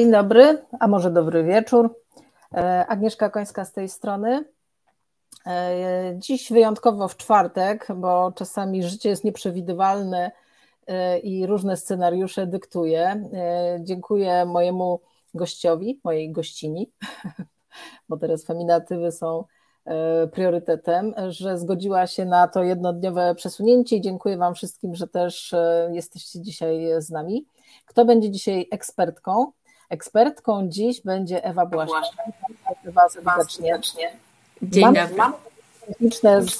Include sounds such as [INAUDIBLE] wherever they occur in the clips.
Dzień dobry, a może dobry wieczór. E, Agnieszka Końska z tej strony. E, dziś wyjątkowo w czwartek, bo czasami życie jest nieprzewidywalne e, i różne scenariusze dyktuje. Dziękuję mojemu gościowi, mojej gościni, [LAUGHS] bo teraz feminatywy są priorytetem, że zgodziła się na to jednodniowe przesunięcie. Dziękuję Wam wszystkim, że też jesteście dzisiaj z nami. Kto będzie dzisiaj ekspertką? Ekspertką dziś będzie Ewa Błaszczak. Ewa serdecznie. Dzień dobry. Mam techniczne z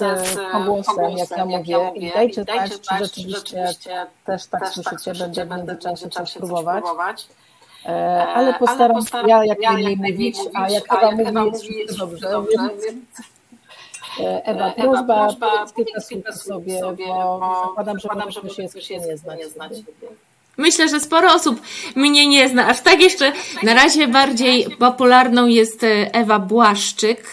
pogłosem, jak ja mówię. I dajcie znać, czy rzeczywiście też tak, tak słyszycie. Będę w międzyczasie coś próbować. E, e, ale postaram się ja jak najmniej mówić, a jak Ewa mówi, jest dobrze. E, Ewa, prośba, powiedz kilka słów sobie, bo zakładam, że się jest nie znać. Myślę, że sporo osób mnie nie zna. Aż tak jeszcze na razie bardziej popularną jest e, Ewa Błaszczyk.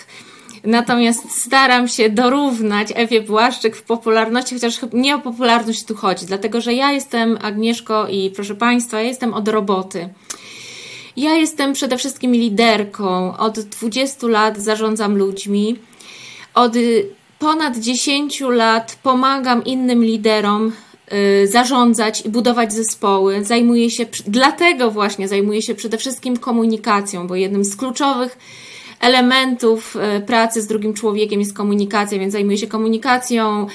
Natomiast staram się dorównać Ewie Błaszczyk w popularności, chociaż nie o popularność tu chodzi, dlatego że ja jestem Agnieszko i proszę Państwa, ja jestem od roboty. Ja jestem przede wszystkim liderką. Od 20 lat zarządzam ludźmi. Od ponad 10 lat pomagam innym liderom Y, zarządzać i budować zespoły. Zajmuje się, dlatego właśnie zajmuje się przede wszystkim komunikacją, bo jednym z kluczowych elementów y, pracy z drugim człowiekiem jest komunikacja, więc zajmuje się komunikacją,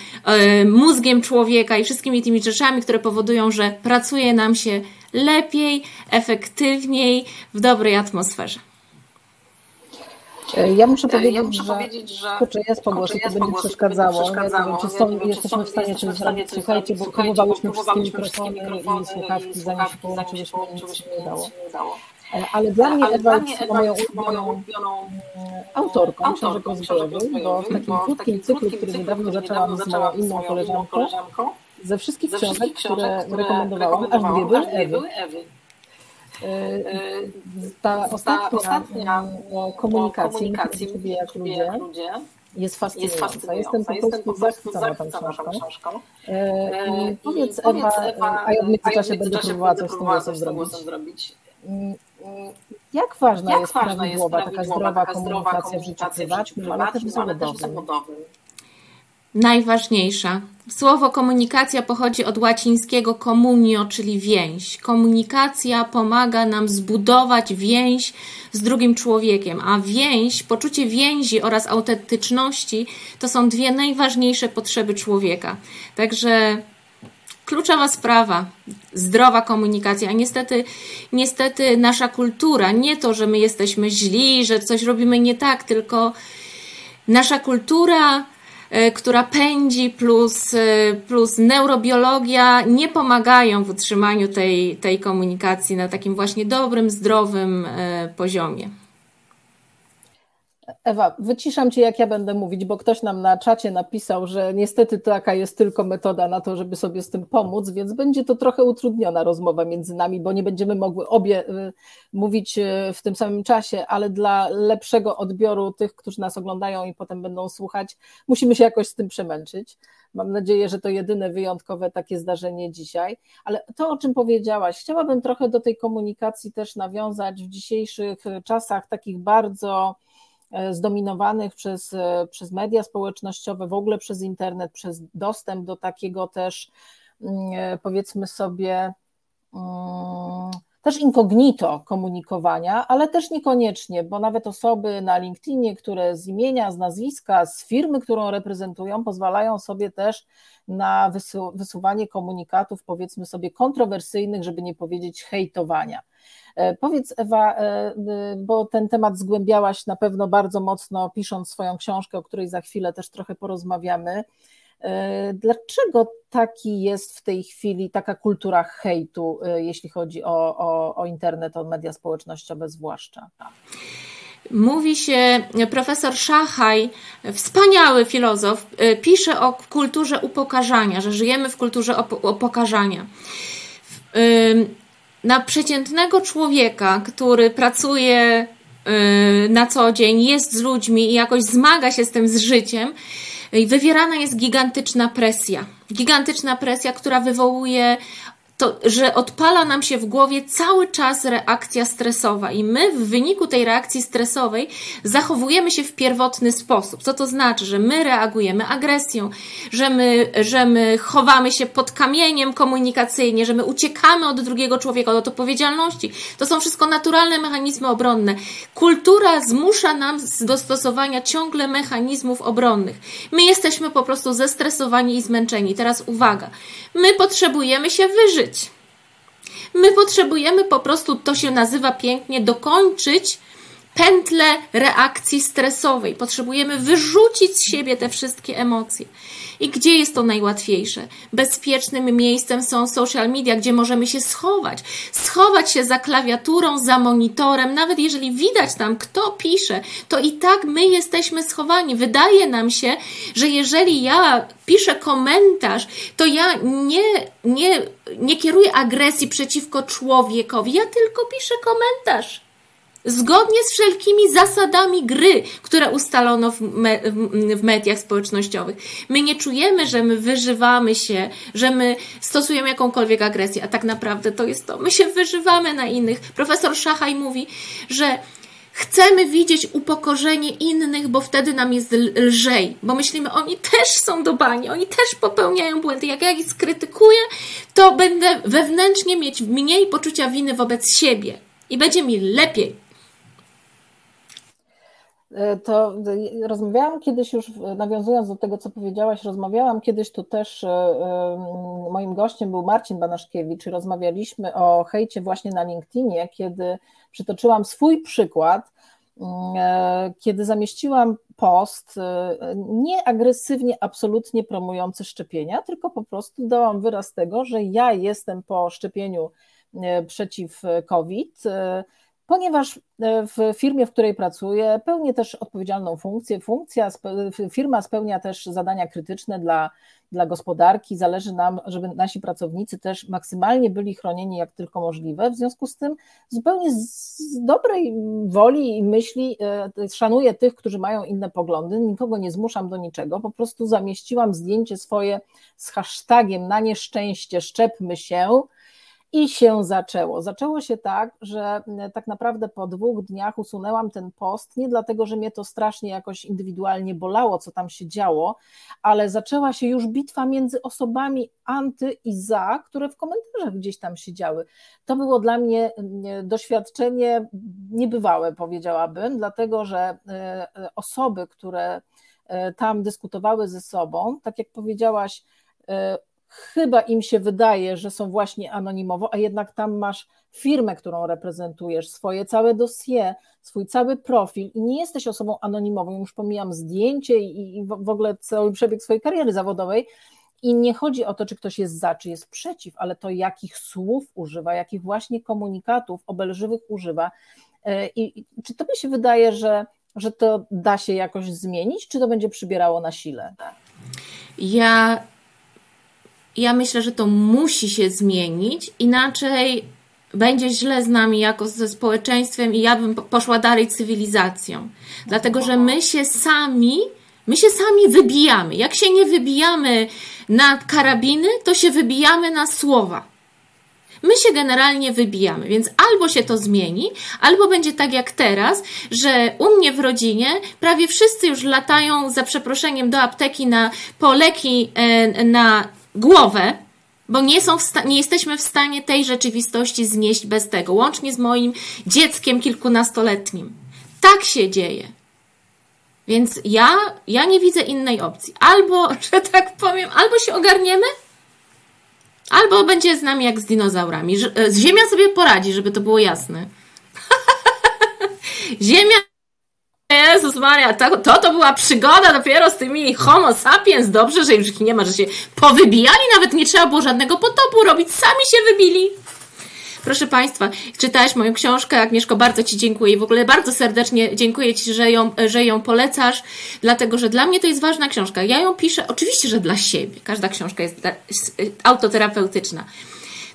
y, mózgiem człowieka i wszystkimi tymi rzeczami, które powodują, że pracuje nam się lepiej, efektywniej, w dobrej atmosferze. E, ja muszę powiedzieć, ja muszę że, powiedzieć, że kurczę, jest to będzie przeszkadzało. przeszkadzało. Ja wiem, czy są, jesteśmy w stanie coś zrobić. Słuchajcie, bo próbowałyśmy wszystkie mikrofony i słuchawki, zanim się połączyliśmy, nic się nie udało. E, ale dla mnie Ewa jest moją ulubioną autorką książek rozwojowych, bo w takim krótkim cyklu, który niedawno zaczęłam z moją inną koleżanką, ze wszystkich książek, które rekomendowałam, aż dwie były Ewy. Ta ostatnia, ta ostatnia komunikacja, komunikacji jak ludzie, jak ludzie jest fascynująca. Jest fascynująca. Jestem po prostu zachwycona tą książką. E, e powiedz Ewa, Ewa, a ja w międzyczasie będę próbowała coś z tym głosem zrobić. Mm, jak ważna jak jest prawidłowa, taka zdrowa komunikacja w życiu prywatnym, ale też zawodowym? Najważniejsza. Słowo komunikacja pochodzi od łacińskiego communio, czyli więź. Komunikacja pomaga nam zbudować więź z drugim człowiekiem, a więź, poczucie więzi oraz autentyczności to są dwie najważniejsze potrzeby człowieka. Także kluczowa sprawa, zdrowa komunikacja. A niestety, niestety nasza kultura, nie to, że my jesteśmy źli, że coś robimy nie tak, tylko nasza kultura która pędzi, plus, e, plus neurobiologia nie pomagają w utrzymaniu tej, tej komunikacji na takim właśnie dobrym, zdrowym e, poziomie. Ewa, wyciszam cię, jak ja będę mówić, bo ktoś nam na czacie napisał, że niestety taka jest tylko metoda na to, żeby sobie z tym pomóc, więc będzie to trochę utrudniona rozmowa między nami, bo nie będziemy mogły obie y, mówić y, w tym samym czasie, ale dla lepszego odbioru tych, którzy nas oglądają i potem będą słuchać, musimy się jakoś z tym przemęczyć. Mam nadzieję, że to jedyne wyjątkowe takie zdarzenie dzisiaj. Ale to, o czym powiedziałaś, chciałabym trochę do tej komunikacji też nawiązać w dzisiejszych czasach takich bardzo zdominowanych przez, e, przez media społecznościowe, w ogóle przez internet, przez dostęp do takiego też, mm, e, powiedzmy sobie, mm, też incognito komunikowania, ale też niekoniecznie, bo nawet osoby na LinkedInie, które z imienia, z nazwiska, z firmy, którą reprezentują, pozwalają sobie też na wysu wysuwanie komunikatów, powiedzmy sobie, kontrowersyjnych, żeby nie powiedzieć hejtowania. E, powiedz Ewa, e, bo ten temat zgłębiałaś na pewno bardzo mocno, pisząc swoją książkę, o której za chwilę też trochę porozmawiamy. E, dlaczego taki jest w tej chwili taka kultura hejtu, jeśli chodzi o, o, o internet, o media społecznościowe zwłaszcza? Mówi się, profesor Szachaj, wspaniały filozof, pisze o kulturze upokarzania, że żyjemy w kulturze upokarzania na przeciętnego człowieka, który pracuje na co dzień, jest z ludźmi i jakoś zmaga się z tym z życiem, wywierana jest gigantyczna presja. Gigantyczna presja, która wywołuje to, że odpala nam się w głowie cały czas reakcja stresowa i my w wyniku tej reakcji stresowej zachowujemy się w pierwotny sposób. Co to znaczy? Że my reagujemy agresją, że my, że my chowamy się pod kamieniem komunikacyjnie, że my uciekamy od drugiego człowieka, od odpowiedzialności. To są wszystko naturalne mechanizmy obronne. Kultura zmusza nam do stosowania ciągle mechanizmów obronnych. My jesteśmy po prostu zestresowani i zmęczeni. Teraz uwaga. My potrzebujemy się wyżyć. My potrzebujemy po prostu, to się nazywa pięknie, dokończyć pętlę reakcji stresowej. Potrzebujemy wyrzucić z siebie te wszystkie emocje. I gdzie jest to najłatwiejsze? Bezpiecznym miejscem są social media, gdzie możemy się schować. Schować się za klawiaturą, za monitorem, nawet jeżeli widać tam, kto pisze, to i tak my jesteśmy schowani. Wydaje nam się, że jeżeli ja piszę komentarz, to ja nie, nie, nie kieruję agresji przeciwko człowiekowi, ja tylko piszę komentarz zgodnie z wszelkimi zasadami gry, które ustalono w, me w, mediach społecznościowych. My nie czujemy, że my wyżywamy się, że my stosujemy jakąkolwiek agresję, a tak naprawdę to jest to. My się wyżywamy na innych. Profesor Szachaj mówi, że Chcemy widzieć upokorzenie innych, bo wtedy nam jest lżej, bo myślimy, oni też są do bani, oni też popełniają błędy. Jak ja ich skrytykuję, to będę wewnętrznie mieć mniej poczucia winy wobec siebie i będzie mi lepiej. E, to rozmawiałam kiedyś już, nawiązując do tego, co powiedziałaś, rozmawiałam kiedyś tu też, e, e, moim gościem był Marcin Banaszkiewicz rozmawialiśmy o hejcie właśnie na LinkedInie, kiedy przytoczyłam swój przykład, kiedy zamieściłam post nie agresywnie, absolutnie promujący szczepienia, tylko po prostu dałam wyraz tego, że ja jestem po szczepieniu przeciw COVID, ponieważ e, w firmie, w której pracuję, pełnię też odpowiedzialną funkcję. Funkcja, firma spełnia też zadania krytyczne dla, dla gospodarki. Zależy nam, żeby nasi pracownicy też maksymalnie byli chronieni jak tylko możliwe. W związku z tym zupełnie z dobrej woli i myśli e, szanuję tych, którzy mają inne poglądy. Nikogo nie zmuszam do niczego. Po prostu zamieściłam zdjęcie swoje z hashtagiem na nieszczęście szczepmy się i się zaczęło. Zaczęło się tak, że tak naprawdę po dwóch dniach usunęłam ten post, nie dlatego, że mnie to strasznie jakoś indywidualnie bolało, co tam się działo, ale zaczęła się już bitwa między osobami anty i za, które w komentarzach gdzieś tam się działy. To było dla mnie doświadczenie niebywałe, powiedziałabym, dlatego że e, osoby, które e, tam dyskutowały ze sobą, tak jak powiedziałaś, e, chyba im się wydaje, że są właśnie anonimowo, a jednak tam masz firmę, którą reprezentujesz, swoje całe dossier, swój cały profil i nie jesteś osobą anonimową, już pomijam zdjęcie i, w ogóle cały przebieg swojej kariery zawodowej. I nie chodzi o to, czy ktoś jest za, czy jest przeciw, ale to jakich słów używa, jakich właśnie komunikatów obelżywych używa. E, I czy to mi się wydaje, że, że to da się jakoś zmienić, czy to będzie przybierało na sile? Ja ja myślę, że to musi się zmienić, inaczej będzie źle z nami jako ze społeczeństwem i ja bym poszła dalej cywilizacją. Dlatego, że my się sami, my się sami wybijamy. Jak się nie wybijamy na karabiny, to się wybijamy na słowa. My się generalnie wybijamy, więc albo się to zmieni, albo będzie tak jak teraz, że u mnie w rodzinie prawie wszyscy już latają za przeproszeniem do apteki na poleki e, na głowę, bo nie, są nie jesteśmy w stanie tej rzeczywistości znieść bez tego, łącznie z moim dzieckiem kilkunastoletnim. Tak się dzieje. Więc ja, ja nie widzę innej opcji. Albo, [LAUGHS] że tak powiem, albo się ogarniemy, albo będzie z nami jak z dinozaurami. E, Ziemia sobie poradzi, żeby to było jasne. [LAUGHS] Ziemia Jezus Maria, to, to, to była przygoda dopiero z tymi homo sapiens. Dobrze, że już ich nie ma, że się powybijali, nawet nie trzeba było żadnego potopu robić, sami się wybili. Proszę Państwa, czytałeś moją książkę, Agnieszko, bardzo Ci dziękuję. W ogóle bardzo serdecznie dziękuję Ci, że ją, że ją polecasz, dlatego, że dla mnie to jest ważna książka. Ja ją piszę, oczywiście, że dla siebie. Każda książka jest autoterapeutyczna.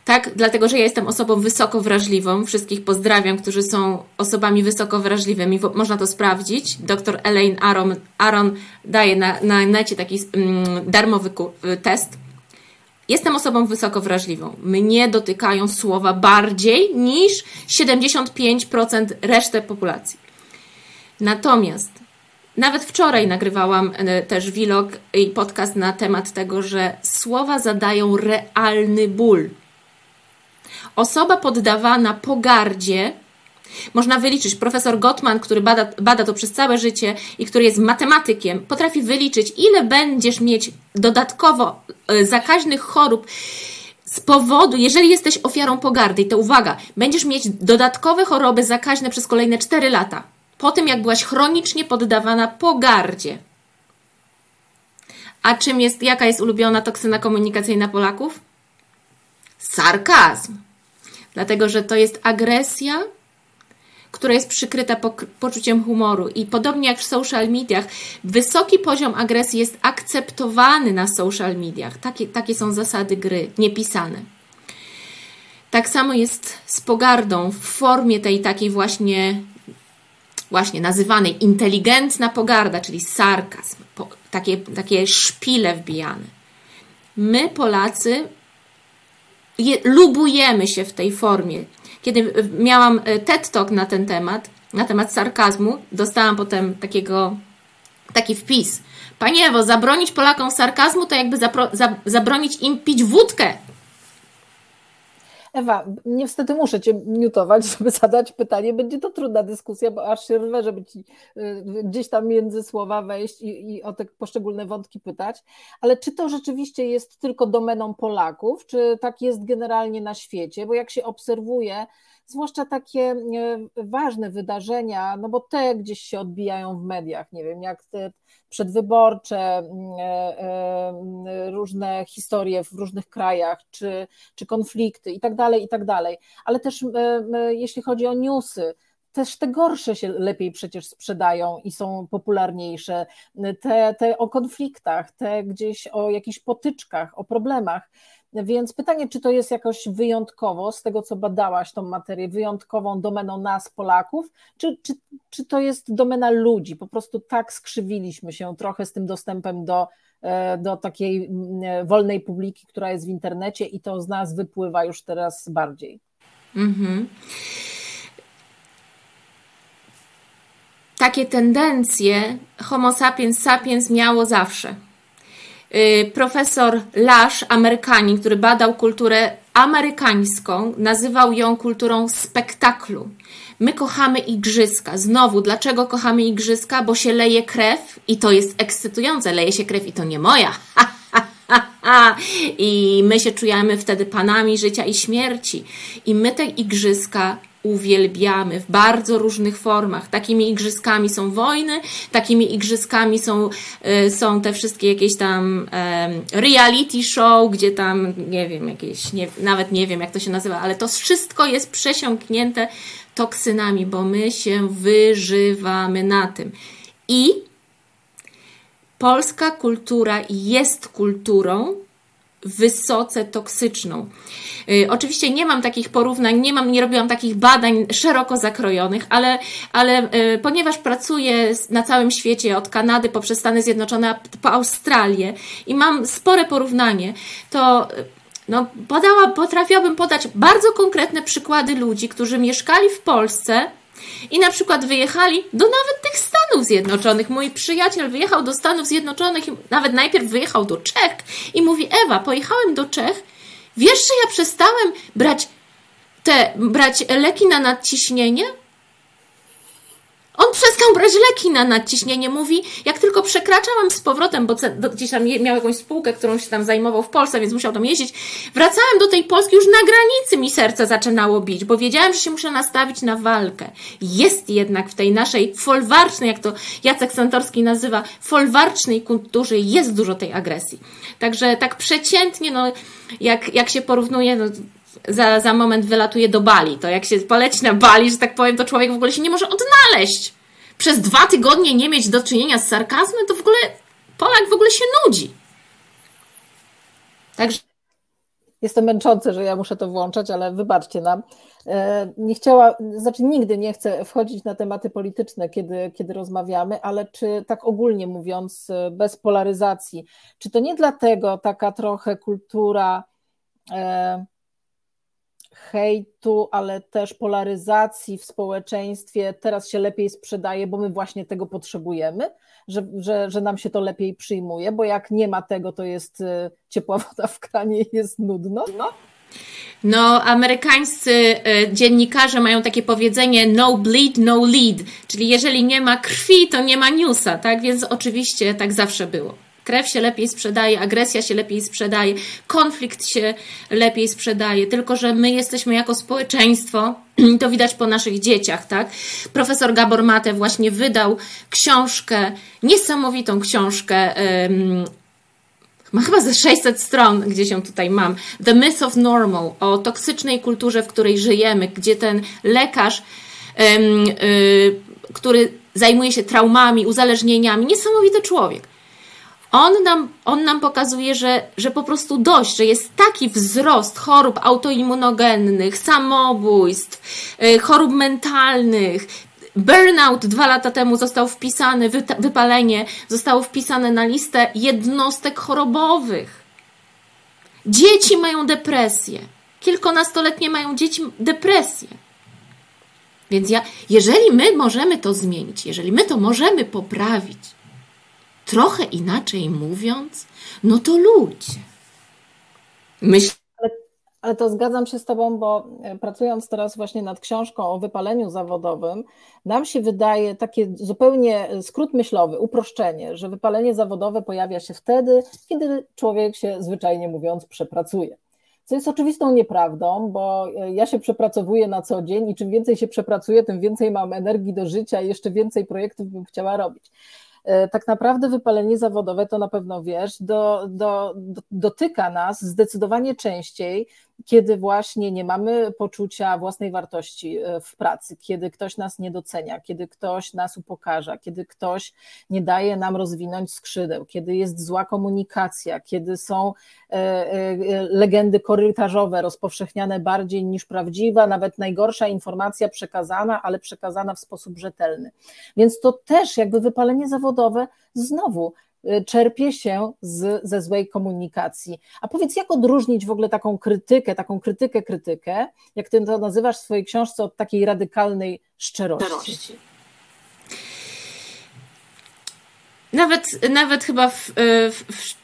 Tak, dlatego, że ja jestem osobą wysoko wrażliwą. Wszystkich pozdrawiam, którzy są osobami wysoko wrażliwymi. Można to sprawdzić. Dr Elaine Aron, Aron daje na, na necie taki mm, darmowy test. Jestem osobą wysoko wrażliwą. Mnie dotykają słowa bardziej niż 75% reszty populacji. Natomiast nawet wczoraj nagrywałam e, też vlog i podcast na temat tego, że słowa zadają realny ból. Osoba poddawana pogardzie można wyliczyć. Profesor Gottman, który bada, bada to przez całe życie i który jest matematykiem, potrafi wyliczyć, ile będziesz mieć dodatkowo e, zakaźnych chorób z powodu, jeżeli jesteś ofiarą pogardy, to uwaga, będziesz mieć dodatkowe choroby zakaźne przez kolejne 4 lata. Po tym, jak byłaś chronicznie poddawana pogardzie. A czym jest, jaka jest ulubiona toksyna komunikacyjna Polaków? Sarkazm. Dlatego, że to jest agresja, która jest przykryta poczuciem humoru. I podobnie jak w social mediach, wysoki poziom agresji jest akceptowany na social mediach. Takie, takie są zasady gry, niepisane. Tak samo jest z pogardą w formie tej takiej właśnie, właśnie nazywanej inteligentna pogarda, czyli sarkazm, takie, takie szpile wbijane. My, Polacy, je, lubujemy się w tej formie kiedy miałam e, TED Talk na ten temat, na temat sarkazmu, dostałam potem takiego, taki wpis. Panie Ewo, zabronić Polakom sarkazmu to jakby zapro, za, zabronić im pić wódkę. Ewa, niestety muszę Cię miutować, [LAUGHS] żeby zadać pytanie. Będzie to trudna dyskusja, bo aż się rwę, żeby Ci y, gdzieś tam między słowa wejść i, i o te poszczególne wątki pytać. Ale czy to rzeczywiście jest tylko domeną Polaków, czy tak jest generalnie na świecie? Bo jak się obserwuje, zwłaszcza takie e, ważne wydarzenia, no bo te gdzieś się odbijają w mediach, nie wiem, jak te przedwyborcze, mm, e, e, różne historie w różnych krajach, czy, czy konflikty i tak dalej, i tak dalej. Ale też jeśli chodzi o newsy, też te gorsze się lepiej przecież sprzedają i są popularniejsze. Te, te o konfliktach, te gdzieś o jakichś potyczkach, o problemach. Więc pytanie, czy to jest jakoś wyjątkowo, z tego co badałaś tą materię, wyjątkową domeną nas, Polaków, czy, czy, czy to jest domena ludzi? Po prostu tak skrzywiliśmy się trochę z tym dostępem do, e, do takiej mm, wolnej publiki, która jest w internecie i to z nas wypływa już teraz bardziej. Mhm. Takie tendencje Homo sapiens sapiens miało zawsze profesor Lash, Amerykanin, który badał kulturę amerykańską, nazywał ją kulturą spektaklu. My kochamy igrzyska. Znowu, dlaczego kochamy igrzyska? Bo się leje krew i to jest ekscytujące. Leje się krew i to nie moja. [LAUGHS] I my się czujemy wtedy panami życia i śmierci. I my te igrzyska uwielbiamy w bardzo różnych formach. Takimi igrzyskami są wojny, takimi igrzyskami są, y, są te wszystkie jakieś tam reality show, gdzie tam, nie wiem, jakieś, nie, nawet nie wiem jak to się nazywa, ale to wszystko jest przesiąknięte toksynami, bo my się wyżywamy na tym. I polska kultura jest kulturą, wysoce toksyczną. Y, oczywiście nie mam takich porównań, nie, mam, nie robiłam takich badań szeroko zakrojonych, ale, ale y, ponieważ pracuję na całym świecie, od Kanady poprzez Stany Zjednoczone po Australię i mam spore porównanie, to y, no, podała, potrafiłabym podać bardzo konkretne przykłady ludzi, którzy mieszkali w Polsce, i na przykład wyjechali do nawet tych Stanów Zjednoczonych. Mój przyjaciel wyjechał do Stanów Zjednoczonych, nawet najpierw wyjechał do Czech i mówi: Ewa, pojechałem do Czech. Wiesz, że ja przestałem brać te brać leki na nadciśnienie? On przestał brać leki na nadciśnienie. Mówi, jak tylko przekraczałam z powrotem, bo gdzieś tam miał jakąś spółkę, którą się tam zajmował w Polsce, więc musiał tam jeździć. Wracałem do tej Polski, już na granicy mi serce zaczynało bić, bo wiedziałem, że się muszę nastawić na walkę. Jest jednak w tej naszej folwarcznej, jak to Jacek Santorski nazywa, folwarcznej kulturze jest dużo tej agresji. Także tak przeciętnie, no, jak, jak się porównuje, no, za, za moment wylatuje do Bali. To jak się poleci na Bali, że tak powiem, to człowiek w ogóle się nie może odnaleźć. Przez dwa tygodnie nie mieć do czynienia z sarkazmem, to w ogóle Polak w ogóle się nudzi. Także jest to męczące, że ja muszę to włączać, ale wybaczcie nam. E, nie chciała, znaczy nigdy nie chcę wchodzić na tematy polityczne, kiedy, kiedy rozmawiamy, ale czy tak ogólnie mówiąc, e, bez polaryzacji, czy to nie dlatego taka trochę kultura e, hejtu, ale też polaryzacji w społeczeństwie teraz się lepiej sprzedaje, bo my właśnie tego potrzebujemy, że, że, że nam się to lepiej przyjmuje, bo jak nie ma tego, to jest y, ciepła [LAUGHS] woda w kranie i jest nudno. No. No, amerykańscy y, dziennikarze mają takie powiedzenie no bleed, no lead, czyli jeżeli nie ma krwi, to nie ma newsa, tak? Więc oczywiście tak zawsze było. Krew się lepiej sprzedaje, agresja się lepiej sprzedaje, konflikt się lepiej sprzedaje, tylko że my jesteśmy jako społeczeństwo, [CLEARS THROAT] to widać po naszych dzieciach, tak? Profesor Gabor Mate właśnie wydał książkę, niesamowitą książkę, ma chyba ze 600 stron, gdzie się tutaj mam. The Myth of Normal, o toksycznej kulturze, w której żyjemy, gdzie ten lekarz, y, który zajmuje się traumami, uzależnieniami, niesamowity człowiek on nam, on nam pokazuje, że, że po prostu dość, że jest taki wzrost chorób autoimmunogennych, samobójstw, y, chorób mentalnych. Burnout dwa lata temu został wpisany, wypalenie zostało wpisane na listę jednostek chorobowych. Dzieci mają depresję. Kilkunastoletnie mają dzieci depresję. Więc ja, jeżeli my możemy to zmienić, jeżeli my to możemy poprawić, trochę inaczej mówiąc, no to ludzie. Myślę, ale, ale to zgadzam się z Tobą, bo e, pracując teraz właśnie nad książką o wypaleniu zawodowym, nam się wydaje takie zupełnie e, skrót myślowy, uproszczenie, że wypalenie zawodowe pojawia się wtedy, kiedy człowiek się zwyczajnie mówiąc przepracuje. Co jest oczywistą nieprawdą, bo e, ja się przepracowuję na co dzień i czym więcej się przepracuję, tym więcej mam energii do życia i jeszcze więcej projektów bym chciała robić. E, tak naprawdę wypalenie zawodowe, to na pewno wiesz, do, do, do, dotyka nas zdecydowanie częściej kiedy właśnie nie mamy poczucia własnej wartości e, w pracy, kiedy ktoś nas nie docenia, kiedy ktoś nas upokarza, kiedy ktoś nie daje nam rozwinąć skrzydeł, kiedy jest zła komunikacja, kiedy są e, e, legendy korytarzowe rozpowszechniane bardziej niż prawdziwa, nawet najgorsza informacja przekazana, ale przekazana w sposób rzetelny. Więc to też jakby wypalenie zawodowe znowu czerpie się z, ze złej komunikacji. A powiedz, jak odróżnić w ogóle taką krytykę, taką krytykę, krytykę, jak ty to nazywasz w swojej książce, od takiej radykalnej szczerości? Nawet, nawet chyba w, y, w, w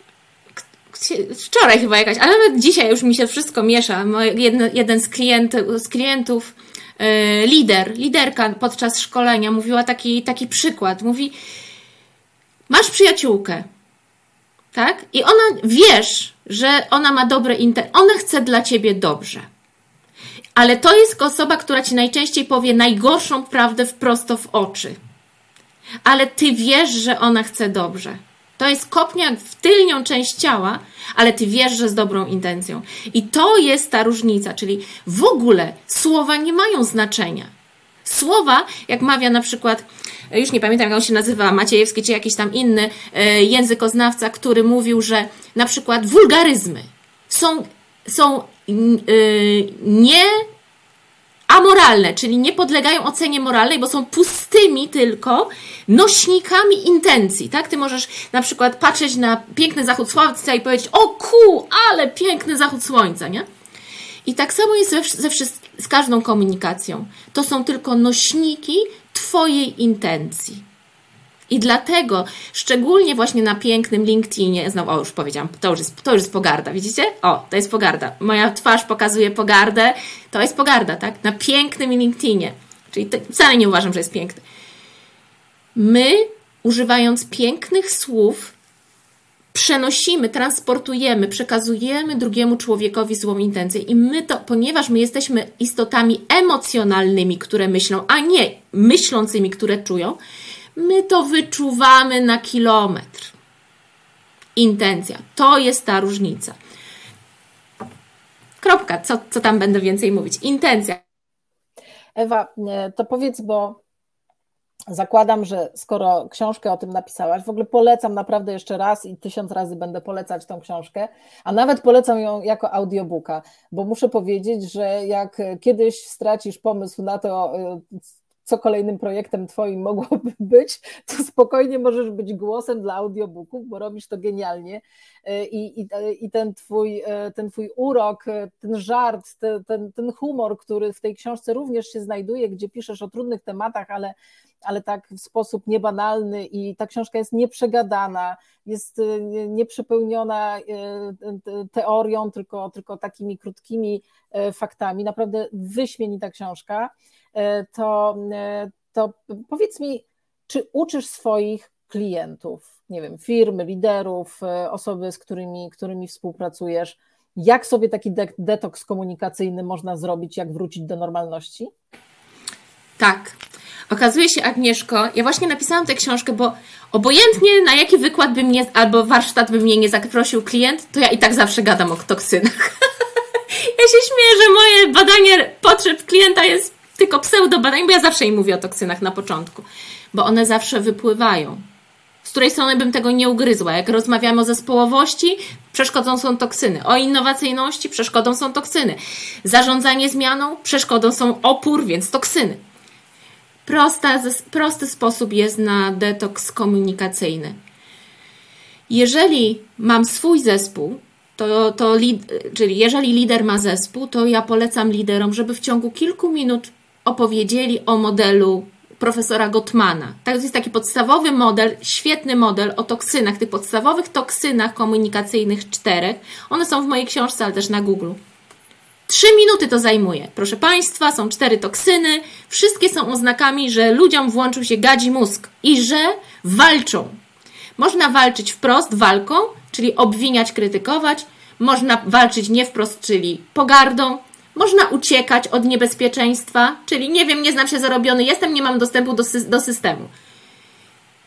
wczoraj chyba jakaś, ale nawet dzisiaj już mi się wszystko miesza. Jeden, jeden z, klient, z klientów, y, lider, liderka podczas szkolenia mówiła taki, taki przykład. Mówi, masz przyjaciółkę, tak? I ona wiesz, że ona ma dobre intencje, ona chce dla ciebie dobrze. Ale to jest osoba, która ci najczęściej powie najgorszą prawdę wprost w oczy. Ale ty wiesz, że ona chce dobrze. To jest kopniak w tylnią część ciała, ale ty wiesz, że z dobrą intencją. I to jest ta różnica, czyli w ogóle słowa nie mają znaczenia. Słowa, jak mawia na przykład, już nie pamiętam jak on się nazywa, Maciejewski czy jakiś tam inny e, językoznawca, który mówił, że na przykład wulgaryzmy są, są e, nie amoralne, czyli nie podlegają ocenie moralnej, bo są pustymi tylko nośnikami intencji, tak? Ty możesz na przykład patrzeć na piękny zachód słońca i powiedzieć, o ku, ale piękny zachód słońca, nie? I tak samo jest ze, ze z każdą komunikacją. To są tylko nośniki Twojej intencji. I dlatego, szczególnie właśnie na pięknym LinkedInie, znowu, o już powiedziałam, to już, jest, to już jest pogarda, widzicie? O, to jest pogarda. Moja twarz pokazuje pogardę, to jest pogarda, tak? Na pięknym LinkedInie. Czyli to, wcale nie uważam, że jest piękny. My, używając pięknych słów, przenosimy, transportujemy, przekazujemy drugiemu człowiekowi złą intencję i my to, ponieważ my jesteśmy istotami emocjonalnymi, które myślą, a nie myślącymi, które czują, my to wyczuwamy na kilometr. Intencja. To jest ta różnica. Kropka. Co, co tam będę więcej mówić? Intencja. Ewa, to powiedz, bo zakładam, że skoro książkę o tym napisałaś, w ogóle polecam naprawdę jeszcze raz i tysiąc razy będę polecać tą książkę, a nawet polecam ją jako audiobooka, bo muszę powiedzieć, że jak kiedyś stracisz pomysł na to, co kolejnym projektem Twoim mogłoby [LAUGHS] być, to spokojnie możesz być głosem dla audiobooków, bo robisz to genialnie. I, i, i ten, twój, ten Twój urok, ten żart, ten, ten humor, który w tej książce również się znajduje, gdzie piszesz o trudnych tematach, ale, ale tak w sposób niebanalny i ta książka jest nieprzegadana, jest nieprzepełniona teorią, tylko, tylko takimi krótkimi faktami. Naprawdę wyśmienita książka. E, to, e, to powiedz mi, czy uczysz swoich klientów, nie wiem, firmy, liderów, e, osoby, z którymi, którymi współpracujesz, jak sobie taki de- detoks komunikacyjny można zrobić, jak wrócić do normalności? Tak. Okazuje się, Agnieszko, ja właśnie napisałam tę książkę, bo obojętnie na jaki wykład by mnie albo warsztat by mnie nie zaprosił klient, to ja i tak zawsze gadam o toksynach. [LAUGHS] ja się śmieję, że moje badanie potrzeb klienta jest tylko pseudobadań, bo ja zawsze im mówię o toksynach na początku, bo one zawsze wypływają. Z której strony bym tego nie ugryzła. Jak rozmawiamy o zespołowości, przeszkodą są toksyny. O innowacyjności, przeszkodą są toksyny. Zarządzanie zmianą, przeszkodą są opór, więc toksyny. Prosta, prosty sposób jest na detoks komunikacyjny. Jeżeli mam swój zespół, to, to czyli jeżeli lider ma zespół, to ja polecam liderom, żeby w ciągu kilku minut opowiedzieli o modelu profesora Gottmana. Tak, to jest taki podstawowy model, świetny model o toksynach, tych podstawowych toksynach komunikacyjnych czterech. One są w mojej książce, ale też na Google. Trzy minuty to zajmuje. Proszę Państwa, są cztery toksyny. Wszystkie są oznakami, że ludziom włączył się gadzi mózg i że walczą. Można walczyć wprost walką, czyli obwiniać, krytykować. Można walczyć nie wprost, czyli pogardą. Można uciekać od niebezpieczeństwa, czyli nie wiem, nie znam się zarobiony jestem, nie mam dostępu do, sy do systemu.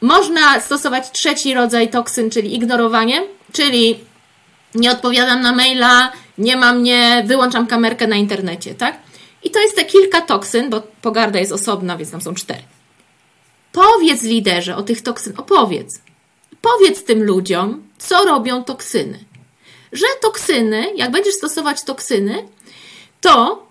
Można stosować trzeci rodzaj toksyn, czyli ignorowanie, czyli nie odpowiadam na maila, nie mam mnie, wyłączam kamerkę na internecie, tak? I to jest te kilka toksyn, bo pogarda jest osobna, więc tam są cztery. Powiedz liderze o tych toksyn, opowiedz. Powiedz tym ludziom, co robią toksyny. Że toksyny, jak będziesz stosować toksyny, to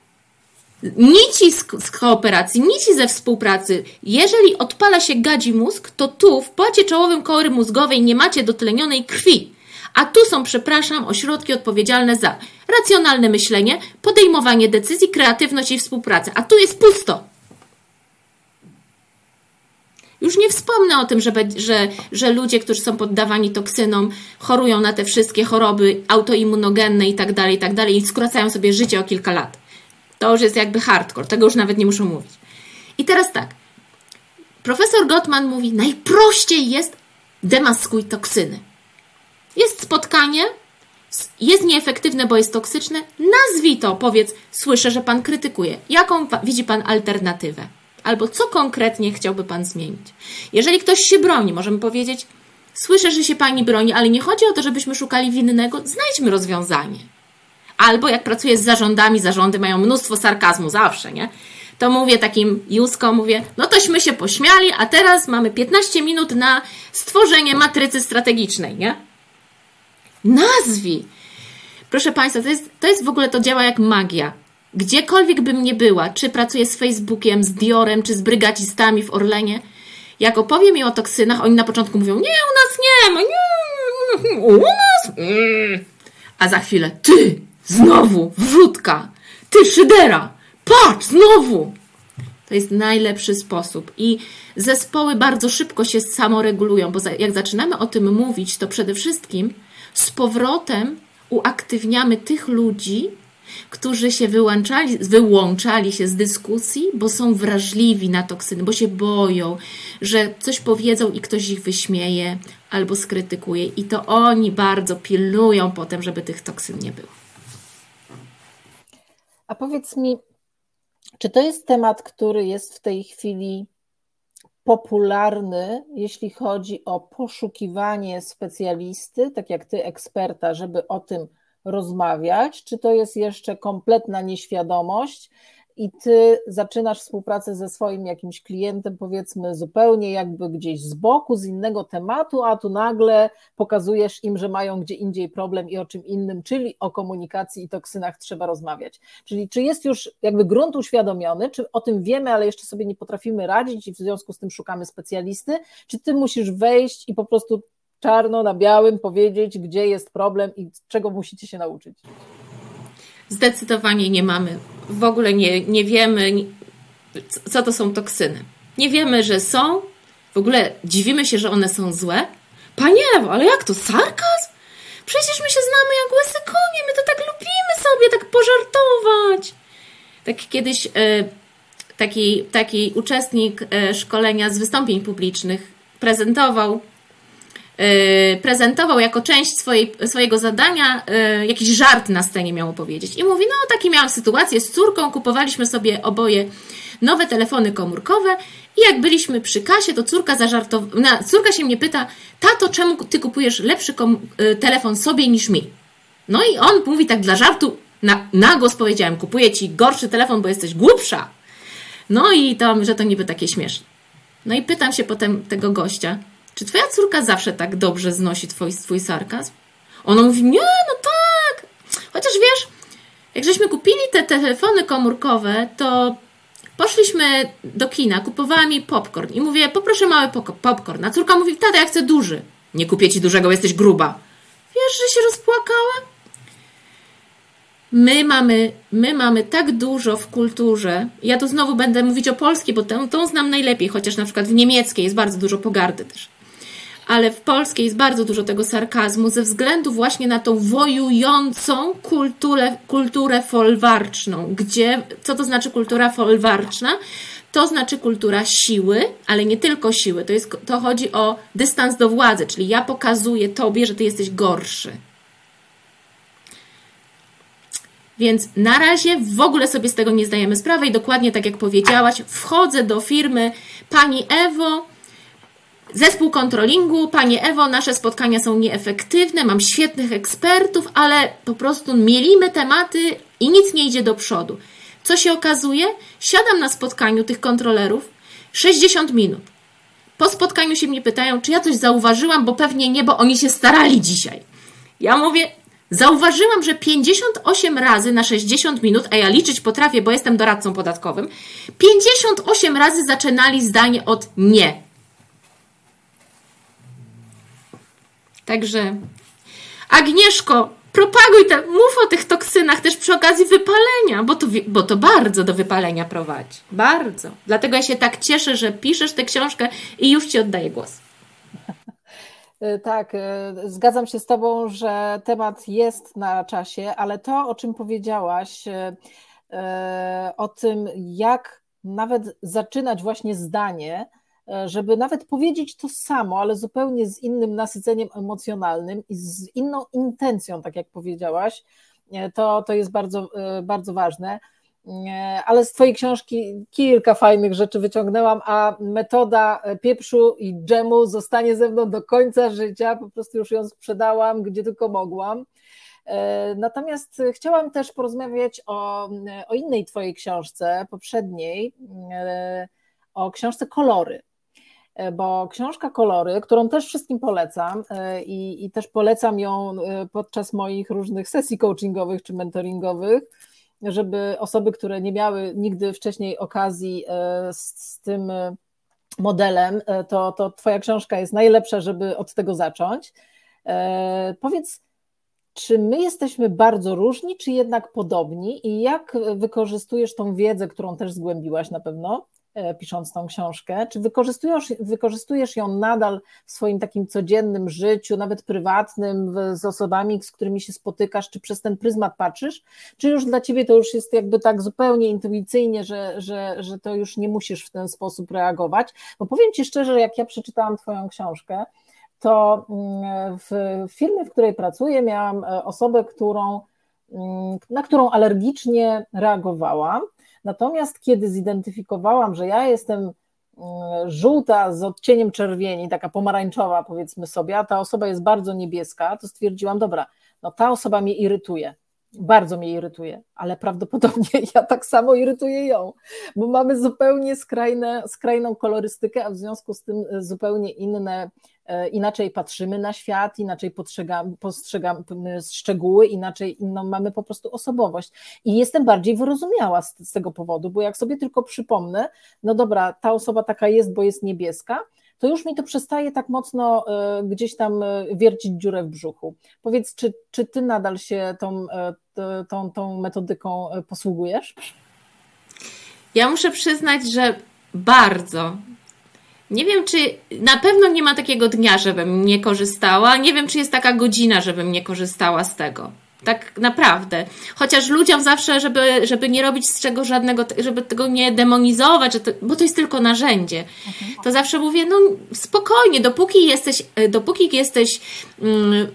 nici z, z kooperacji, nici ze współpracy, jeżeli odpala się gadzi mózg, to tu w płacie czołowym kory mózgowej nie macie dotlenionej krwi. A tu są, przepraszam, ośrodki odpowiedzialne za racjonalne myślenie, podejmowanie decyzji, kreatywność i współpracę. A tu jest pusto. Już nie wspomnę o tym, że, że, że ludzie, którzy są poddawani toksynom, chorują na te wszystkie choroby autoimmunogenne i tak dalej, i tak dalej, i skracają sobie życie o kilka lat. To już jest jakby hardcore, tego już nawet nie muszę mówić. I teraz tak. Profesor Gottman mówi, najprościej jest demaskuj toksyny. Jest spotkanie, jest nieefektywne, bo jest toksyczne, nazwij to, powiedz, słyszę, że pan krytykuje. Jaką widzi pan alternatywę? Albo co konkretnie chciałby Pan zmienić. Jeżeli ktoś się broni, możemy powiedzieć, słyszę, że się Pani broni, ale nie chodzi o to, żebyśmy szukali winnego, znajdźmy rozwiązanie. Albo jak pracuję z zarządami, zarządy mają mnóstwo sarkazmu zawsze, nie? To mówię takim Jusko, mówię, no tośmy się pośmiali, a teraz mamy 15 minut na stworzenie matrycy strategicznej, nie? Nazwij! Proszę Państwa, to jest, to jest w ogóle, to działa jak magia gdziekolwiek bym nie była, czy pracuję z Facebookiem, z Diorem, czy z brygadzistami w Orlenie, jak opowiem im o toksynach, oni na początku mówią, nie, u nas nie ma, nie, u nas, mm. a za chwilę, ty, znowu, wrzutka, ty, szydera, patrz, znowu. To jest najlepszy sposób i zespoły bardzo szybko się samoregulują, bo jak zaczynamy o tym mówić, to przede wszystkim z powrotem uaktywniamy tych ludzi, którzy się wyłączali, wyłączali się z dyskusji, bo są wrażliwi na toksyny, bo się boją, że coś powiedzą i ktoś ich wyśmieje albo skrytykuje. I to oni bardzo pilnują potem, żeby tych toksyn nie było. A powiedz mi, czy to jest temat, który jest w tej chwili popularny, jeśli chodzi o poszukiwanie specjalisty, tak jak ty, eksperta, żeby o tym rozmawiać, czy to jest jeszcze kompletna nieświadomość i ty zaczynasz współpracę ze swoim jakimś klientem, powiedzmy zupełnie jakby gdzieś z boku, z innego tematu, a tu nagle pokazujesz im, że mają gdzie indziej problem i o czym innym, czyli o komunikacji i toksynach trzeba rozmawiać. Czyli czy jest już jakby grunt uświadomiony, czy o tym wiemy, ale jeszcze sobie nie potrafimy radzić i w związku z tym szukamy specjalisty, czy ty musisz wejść i po prostu czarno na białym powiedzieć, gdzie jest problem i czego musicie się nauczyć? Zdecydowanie nie mamy. W ogóle nie, nie wiemy, co to są toksyny. Nie wiemy, że są. W ogóle dziwimy się, że one są złe. Panie Ewo, ale jak to? Sarkazm? Przecież my się znamy jak łysy konie, my to tak lubimy sobie tak pożartować. Tak kiedyś e, taki, taki uczestnik e, szkolenia z wystąpień publicznych prezentował prezentował jako część swojej, swojego zadania y, jakiś żart na scenie miał opowiedzieć. I mówi, no taki miałam sytuację z córką, kupowaliśmy sobie oboje nowe telefony komórkowe i jak byliśmy przy kasie, to córka zażartowała, córka się mnie pyta, tato, czemu ty kupujesz lepszy y, telefon sobie niż mi? No i on mówi tak dla żartu, na, na głos powiedziałem, kupuję ci gorszy telefon, bo jesteś głupsza. No i to, że to niby takie śmieszne. No i pytam się potem tego gościa, czy twoja córka zawsze tak dobrze znosi twój, twój sarkazm? Ona mówi, nie, no tak. Chociaż wiesz, jak żeśmy kupili te telefony komórkowe, to poszliśmy do kina, kupowała mi popcorn i mówię, poproszę mały popcorn. A córka mówi, tata, ja chcę duży. Nie kupię ci dużego, jesteś gruba. Wiesz, że się rozpłakała? My mamy, my mamy tak dużo w kulturze. Ja tu znowu będę mówić o polskiej, bo tę, tą znam najlepiej, chociaż na przykład w niemieckiej jest bardzo dużo pogardy też ale w polskiej jest bardzo dużo tego sarkazmu ze względu właśnie na tą wojującą kulturę, kulturę folwarczną, gdzie, co to znaczy kultura folwarczna? To znaczy kultura siły, ale nie tylko siły, to, jest, to chodzi o dystans do władzy, czyli ja pokazuję tobie, że ty jesteś gorszy. Więc na razie w ogóle sobie z tego nie zdajemy sprawy i dokładnie tak jak powiedziałaś, wchodzę do firmy Pani Ewo, Zespół kontrolingu, Panie Ewo, nasze spotkania są nieefektywne, mam świetnych ekspertów, ale po prostu mielimy tematy i nic nie idzie do przodu. Co się okazuje? Siadam na spotkaniu tych kontrolerów 60 minut. Po spotkaniu się mnie pytają, czy ja coś zauważyłam, bo pewnie nie, bo oni się starali dzisiaj. Ja mówię, zauważyłam, że 58 razy na 60 minut, a ja liczyć potrafię, bo jestem doradcą podatkowym, 58 razy zaczynali zdanie od nie. Także Agnieszko, propaguj te, mów o tych toksynach też przy okazji wypalenia, bo to, bo to bardzo do wypalenia prowadzi. Bardzo. Dlatego ja się tak cieszę, że piszesz tę książkę i już Ci oddaję głos. Tak, e, zgadzam się z Tobą, że temat jest na czasie, ale to, o czym powiedziałaś, e, e, o tym, jak nawet zaczynać właśnie zdanie, E, żeby nawet powiedzieć to samo, ale zupełnie z innym nasyceniem emocjonalnym i z inną intencją, tak jak powiedziałaś, e, to, to jest bardzo, e, bardzo ważne. Ale z Twojej książki kilka fajnych rzeczy wyciągnęłam, a metoda pieprzu i dżemu zostanie ze mną do końca życia. Po prostu już ją sprzedałam, gdzie tylko mogłam. Natomiast chciałam też porozmawiać o, o innej Twojej książce, poprzedniej, o książce Kolory. E, bo książka Kolory, którą też wszystkim polecam e, i, i, też polecam ją e, podczas moich różnych sesji coachingowych czy mentoringowych, żeby osoby, które nie miały nigdy wcześniej okazji z, z tym modelem, to, to Twoja książka jest najlepsza, żeby od tego zacząć. Powiedz, czy my jesteśmy bardzo różni, czy jednak podobni i jak wykorzystujesz tą wiedzę, którą też zgłębiłaś na pewno, pisząc tą książkę? Czy wykorzystujesz, wykorzystujesz ją nadal w swoim takim codziennym życiu, nawet prywatnym, z osobami, z którymi się spotykasz, czy przez ten pryzmat patrzysz? Czy już dla ciebie to już jest jakby tak zupełnie intuicyjnie, że, że, że to już nie musisz w ten sposób reagować? Bo powiem ci szczerze, jak ja przeczytałam Twoją książkę, to mm, w firmie, w której pracuję, miałam e, osobę, którą, mm, na którą alergicznie reagowałam Natomiast kiedy zidentyfikowałam, że ja jestem mm, żółta z odcieniem czerwieni, taka pomarańczowa powiedzmy sobie, a ta osoba jest bardzo niebieska, to stwierdziłam, dobra, no ta osoba mnie irytuje. Bardzo mnie irytuje, ale prawdopodobnie [LAUGHS] ja tak samo irytuję ją, bo mamy zupełnie skrajne, skrajną kolorystykę, a w związku z tym zupełnie inne, e, inaczej patrzymy na świat, inaczej postrzegamy, szczegóły, inaczej inną mamy po prostu osobowość. I jestem bardziej wyrozumiała z, z tego powodu, bo jak sobie tylko przypomnę, no dobra, ta osoba taka jest, bo jest niebieska, to już mi to przestaje tak mocno e, gdzieś tam e, wiercić dziurę w brzuchu. Powiedz, czy, czy ty nadal się tą, e, tą, tą metodyką posługujesz? Ja muszę przyznać, że bardzo. Nie wiem, czy na pewno nie ma takiego dnia, żebym nie korzystała. Nie wiem, czy jest taka godzina, żebym nie korzystała z tego. Tak naprawdę. Chociaż ludziom zawsze, żeby, żeby nie robić z czego żadnego, żeby tego nie demonizować, bo to jest tylko narzędzie, mhm. to zawsze mówię, no spokojnie, dopóki jesteś, e, dopóki jesteś um,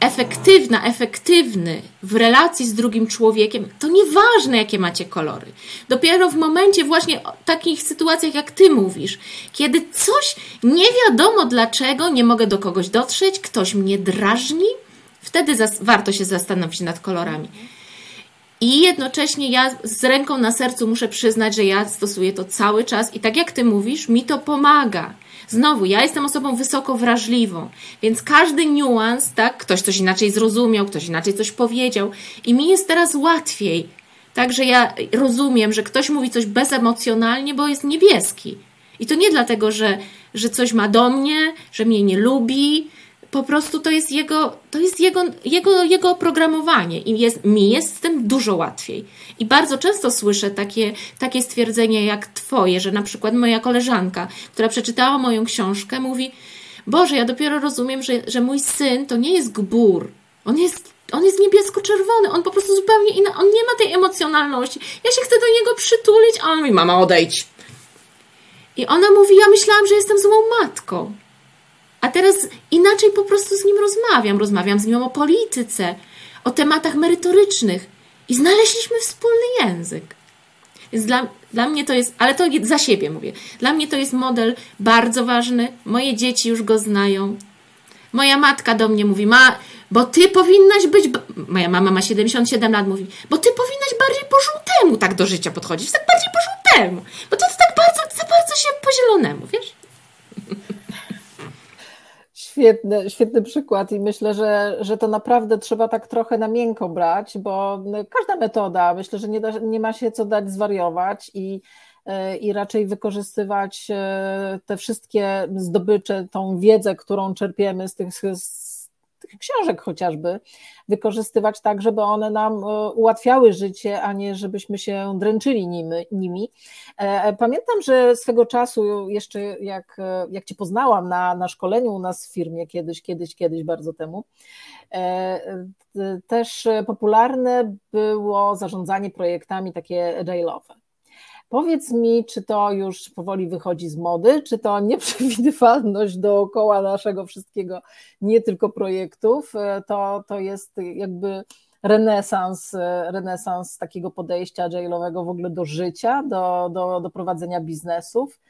efektywna, efektywny w relacji z drugim człowiekiem, to nieważne, jakie macie kolory. Dopiero w momencie właśnie takich sytuacjach, jak ty mówisz, kiedy coś nie wiadomo dlaczego, nie mogę do kogoś dotrzeć, ktoś mnie drażni, Wtedy warto się zastanowić nad kolorami. I jednocześnie ja z ręką na sercu muszę przyznać, że ja stosuję to cały czas i tak jak ty mówisz, mi to pomaga. Znowu, ja jestem osobą wysoko wrażliwą, więc każdy niuans, tak, ktoś coś inaczej zrozumiał, ktoś inaczej coś powiedział i mi jest teraz łatwiej. Także ja rozumiem, że ktoś mówi coś bezemocjonalnie, bo jest niebieski. I to nie dlatego, że, że coś ma do mnie, że mnie nie lubi, po prostu to jest jego, to jest jego, jego, jego oprogramowanie i jest, mi jest z tym dużo łatwiej. I bardzo często słyszę takie, takie stwierdzenie jak twoje, że na przykład moja koleżanka, która przeczytała moją książkę, mówi Boże, ja dopiero rozumiem, że, że mój syn to nie jest gbur. On jest, on jest niebiesko-czerwony, on po prostu zupełnie inny, on nie ma tej emocjonalności. Ja się chcę do niego przytulić, a on mówi, mama odejdź. I ona mówi, ja myślałam, że jestem złą matką. A teraz inaczej po prostu z nim rozmawiam. Rozmawiam z nim o polityce, o tematach merytorycznych i znaleźliśmy wspólny język. Więc dla, dla mnie to jest, ale to za siebie mówię. Dla mnie to jest model bardzo ważny. Moje dzieci już go znają. Moja matka do mnie mówi, ma, bo ty powinnaś być, moja mama ma 77 lat, mówi, bo ty powinnaś bardziej po żółtemu tak do życia podchodzić, tak bardziej po żółtemu, bo to, to tak bardzo, za bardzo się po zielonemu, wiesz? Świetny, świetny przykład i myślę, że, że to naprawdę trzeba tak trochę na miękko brać, bo każda metoda, myślę, że nie, da, nie ma się co dać zwariować i, i raczej wykorzystywać e, te wszystkie zdobycze, tą wiedzę, którą czerpiemy z tych, z tych książek chociażby, wykorzystywać tak, żeby one nam e, ułatwiały życie, a nie żebyśmy się dręczyli nimi. nimi. E, pamiętam, że swego czasu, jeszcze jak, e, jak Cię poznałam na, na szkoleniu u nas w firmie kiedyś, kiedyś, kiedyś bardzo temu, też popularne było zarządzanie projektami takie agile'owe. Powiedz mi, czy to już powoli wychodzi z mody, czy to nieprzewidywalność dookoła naszego wszystkiego, nie tylko projektów, e, to, to jest jakby renesans, e, renesans takiego podejścia agile'owego w ogóle do życia, do, do, do prowadzenia biznesów,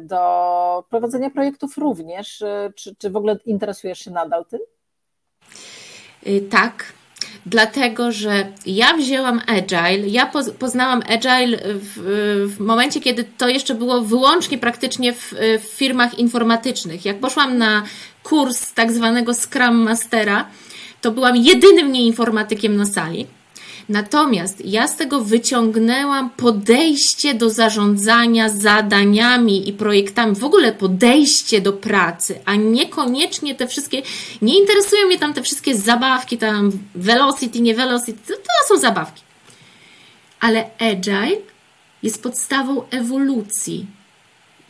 do prowadzenia projektów również. E, czy, czy w ogóle interesujesz się nadal tym? Y, tak, dlatego że ja wzięłam Agile, ja poznałam Agile w, w momencie, kiedy to jeszcze było wyłącznie praktycznie w, w firmach informatycznych. Jak poszłam na kurs tak zwanego Scrum Mastera, to byłam jedynym nieinformatykiem na sali. Natomiast ja z tego wyciągnęłam podejście do zarządzania zadaniami i projektami, w ogóle podejście do pracy, a niekoniecznie te wszystkie, nie interesują mnie tam te wszystkie zabawki, tam velocity, nie velocity, to, to są zabawki. Ale agile jest podstawą ewolucji.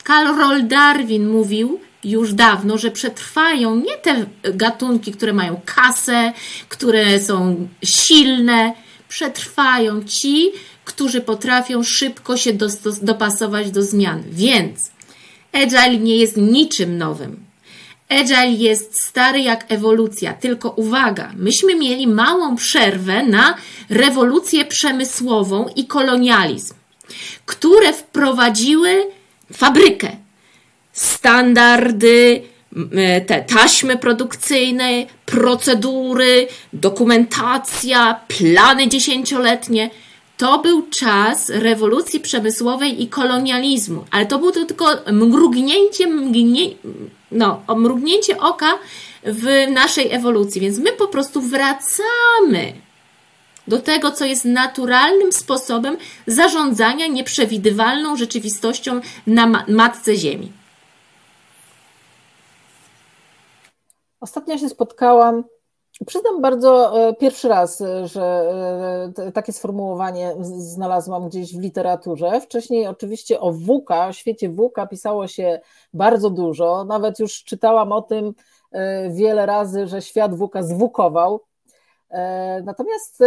Karl Darwin mówił, już dawno, że przetrwają nie te gatunki, które mają kasę, które są silne, przetrwają ci, którzy potrafią szybko się dopasować do zmian. Więc Agile nie jest niczym nowym. Agile jest stary jak ewolucja, tylko uwaga, myśmy mieli małą przerwę na rewolucję przemysłową i kolonializm, które wprowadziły fabrykę, standardy, te taśmy produkcyjne, procedury, dokumentacja, plany dziesięcioletnie. To był czas rewolucji przemysłowej i kolonializmu, ale to było tylko mrugnięcie, mgnie, no, mrugnięcie oka w naszej ewolucji, więc my po prostu wracamy do tego, co jest naturalnym sposobem zarządzania nieprzewidywalną rzeczywistością na matce Ziemi. Ostatnio się spotkałam, przyznam bardzo e, pierwszy raz, e, że e, takie sformułowanie znalazłam gdzieś w literaturze. Wcześniej oczywiście o WUKA, o świecie WUKA pisało się bardzo dużo, nawet już czytałam o tym wiele razy, że świat WUKA zwukował. Natomiast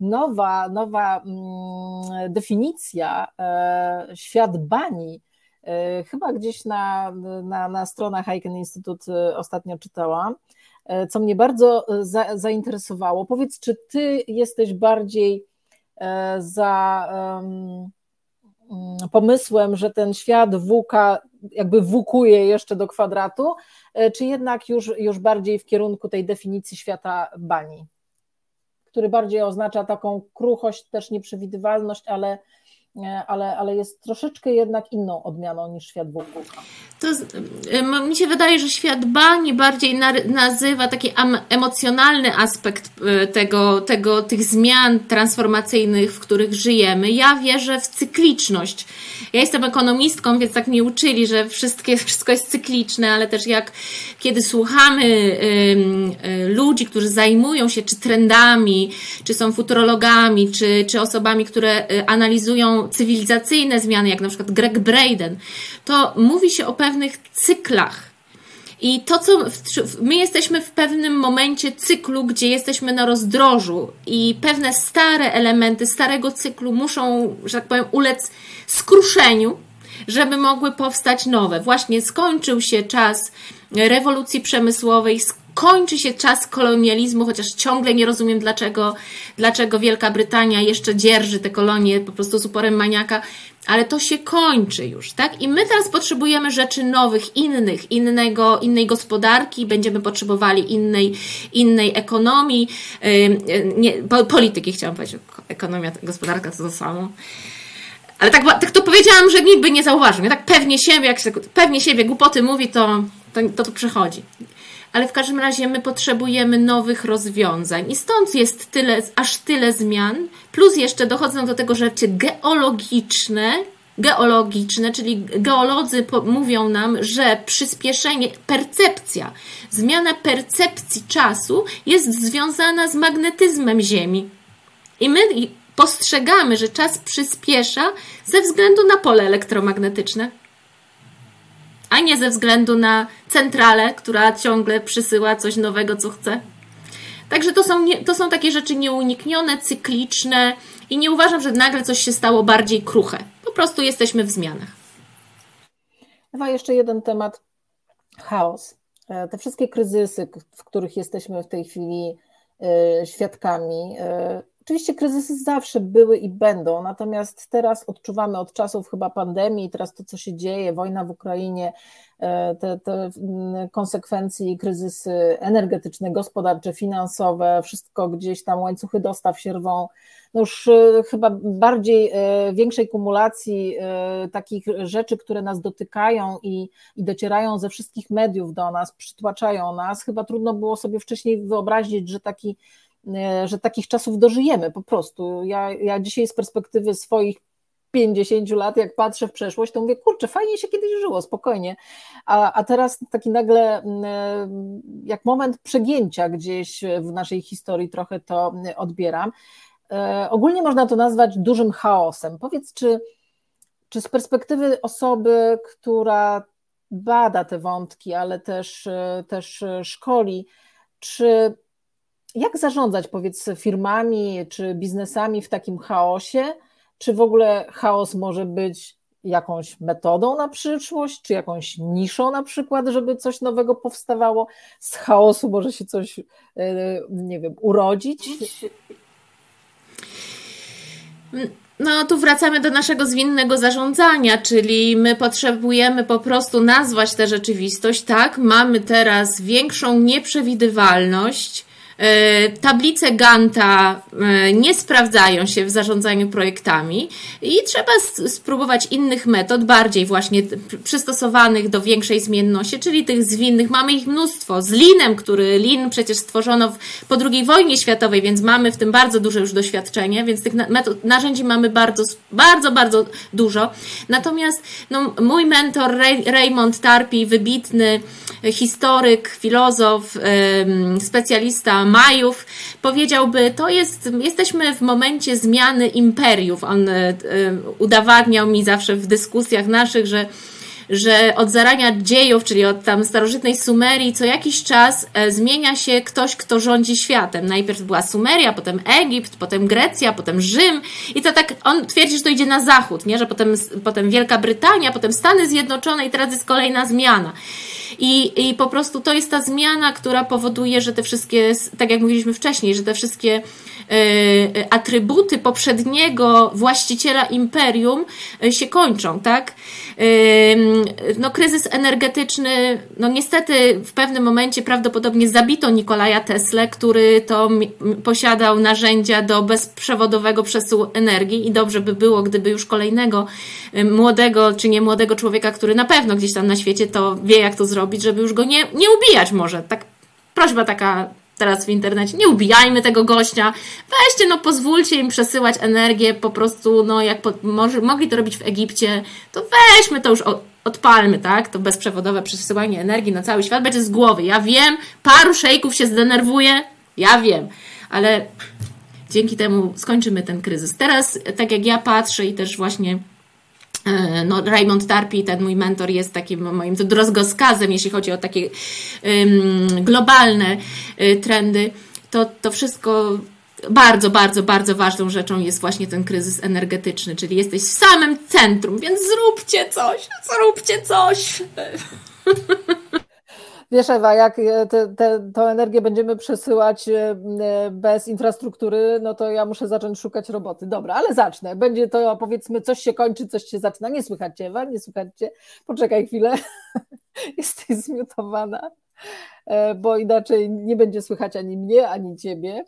nowa, nowa mm, definicja świat bani chyba gdzieś na, na, na stronach Heiken Institute e, ostatnio czytałam, e, co mnie bardzo za, zainteresowało. Powiedz, czy ty jesteś bardziej za um, pomysłem, że ten świat WUKA jakby wukuje jeszcze do kwadratu, czy jednak już, już bardziej w kierunku tej definicji świata bani, który bardziej oznacza taką kruchość, też nieprzewidywalność, ale ale, ale jest troszeczkę jednak inną odmianą niż świat wokół. To mi się wydaje, że świat bani bardziej nazywa taki emocjonalny aspekt y, tego, tego, tych zmian transformacyjnych, w których żyjemy. Ja wierzę w cykliczność. Ja jestem ekonomistką, więc tak mnie uczyli, że wszystkie, wszystko jest cykliczne, ale też jak kiedy słuchamy y, y, ludzi, którzy zajmują się czy trendami, czy są futurologami, czy, czy osobami, które analizują cywilizacyjne zmiany, jak na przykład Greg Braden, to mówi się o pewnych cyklach. I to, co my jesteśmy w pewnym momencie cyklu, gdzie jesteśmy na rozdrożu, i pewne stare elementy starego cyklu muszą, że tak powiem, ulec skruszeniu, żeby mogły powstać nowe. Właśnie skończył się czas rewolucji przemysłowej, kończy się czas kolonializmu, chociaż ciągle nie rozumiem, dlaczego, dlaczego Wielka Brytania jeszcze dzierży te kolonie po prostu z uporem maniaka, ale to się kończy już, tak? I my teraz potrzebujemy rzeczy nowych, innych, innego, innej gospodarki, będziemy potrzebowali innej, innej ekonomii, yy, nie, polityki chciałam powiedzieć, ekonomia, gospodarka to to samo. Ale tak, tak to powiedziałam, że nikt by nie zauważył. Ja tak pewnie siebie, jak się pewnie siebie głupoty mówi, to to, to, to przechodzi ale w każdym razie my potrzebujemy nowych rozwiązań. I stąd jest tyle, aż tyle zmian, plus jeszcze dochodzą do tego rzeczy geologiczne, geologiczne, czyli geolodzy mówią nam, że przyspieszenie, percepcja, zmiana percepcji czasu jest związana z magnetyzmem Ziemi. I my postrzegamy, że czas przyspiesza ze względu na pole elektromagnetyczne a nie ze względu na centralę, która ciągle przysyła coś nowego, co chce. Także to są, to są takie rzeczy nieuniknione, cykliczne i nie uważam, że nagle coś się stało bardziej kruche. Po prostu jesteśmy w zmianach. Ewa, jeszcze jeden temat. Chaos. E, te wszystkie kryzysy, w których jesteśmy w tej chwili e, świadkami, e, Oczywiście kryzysy zawsze były i będą, natomiast teraz odczuwamy od czasów chyba pandemii, teraz to, co się dzieje, wojna w Ukrainie, e, te, te konsekwencje, kryzysy energetyczne, gospodarcze, finansowe, wszystko gdzieś tam łańcuchy dostaw się rwą. No już e, chyba bardziej e, większej kumulacji takich rzeczy, które nas dotykają i, i docierają ze wszystkich mediów do nas, przytłaczają nas. Chyba trudno było sobie wcześniej wyobrazić, że taki że takich czasów dożyjemy po prostu. Ja, ja dzisiaj z perspektywy swoich 50 lat, jak patrzę w przeszłość, to mówię, kurczę, fajnie się kiedyś żyło, spokojnie. A, a teraz taki nagle, e, jak moment przegięcia gdzieś w naszej historii, trochę to odbieram. E, ogólnie można to nazwać dużym chaosem. Powiedz, czy, czy z perspektywy osoby, która bada te wątki, ale też, też szkoli, czy jak zarządzać, powiedz, firmami czy biznesami w takim chaosie? Czy w ogóle chaos może być jakąś metodą na przyszłość, czy jakąś niszą na przykład, żeby coś nowego powstawało? Z chaosu może się coś, e, nie wiem, urodzić? No, tu wracamy do naszego zwinnego zarządzania, czyli my potrzebujemy po prostu nazwać tę rzeczywistość, tak? Mamy teraz większą nieprzewidywalność, tablice Ganta e, nie sprawdzają się w zarządzaniu projektami i trzeba spróbować innych metod, bardziej właśnie przystosowanych do większej zmienności, czyli tych zwinnych. Mamy ich mnóstwo. Z Linem, który Lin przecież stworzono po II wojnie światowej, więc mamy w tym bardzo duże już doświadczenie, więc tych metod, narzędzi mamy bardzo, bardzo, bardzo dużo. Natomiast no, mój mentor Ray, Raymond Tarpi, wybitny historyk, filozof, specjalista Majów powiedziałby, to jest, jesteśmy w momencie zmiany imperiów. On e, e, udowadniał mi zawsze w dyskusjach naszych, że że od zarania dziejów, czyli od tam starożytnej Sumerii, co jakiś czas e, zmienia się ktoś, kto rządzi światem. Najpierw była Sumeria, potem Egipt, potem Grecja, potem Rzym i to tak, on twierdzi, że to idzie na zachód, nie? że potem, potem Wielka Brytania, potem Stany Zjednoczone i teraz jest kolejna zmiana. I, I po prostu to jest ta zmiana, która powoduje, że te wszystkie, tak jak mówiliśmy wcześniej, że te wszystkie atrybuty poprzedniego właściciela imperium e, się kończą, tak? E, no, kryzys energetyczny, no niestety w pewnym momencie prawdopodobnie zabito Nikolaja Tesla, który to posiadał narzędzia do bezprzewodowego przesyłu energii i dobrze by było, gdyby już kolejnego młodego czy nie młodego człowieka, który na pewno gdzieś tam na świecie to wie, jak to zrobić, żeby już go nie, nie ubijać może. Tak, prośba taka teraz w internecie, nie ubijajmy tego gościa, weźcie, no pozwólcie im przesyłać energię, po prostu, no jak po, może, mogli to robić w Egipcie, to weźmy to już, odpalmy, tak, to bezprzewodowe przesyłanie energii na cały świat będzie z głowy. Ja wiem, paru szejków się zdenerwuje, ja wiem, ale dzięki temu skończymy ten kryzys. Teraz, tak jak ja patrzę i też właśnie no, Raymond Tarpi, ten mój mentor, jest takim moim drogowskazem, jeśli chodzi o takie um, globalne y, trendy. To, to wszystko bardzo, bardzo, bardzo ważną rzeczą jest właśnie ten kryzys energetyczny, czyli jesteś w samym centrum, więc zróbcie coś, zróbcie coś. [LAUGHS] Wiesz, Ewa, jak e, tą energię będziemy przesyłać e, e, bez infrastruktury, no to ja muszę zacząć szukać roboty. Dobra, ale zacznę. Będzie to, powiedzmy, coś się kończy, coś się zaczyna. Nie słychać cię, Ewa, nie słychać cię. Poczekaj chwilę. [LAUGHS] Jesteś zmiutowana, bo inaczej nie będzie słychać ani mnie, ani ciebie.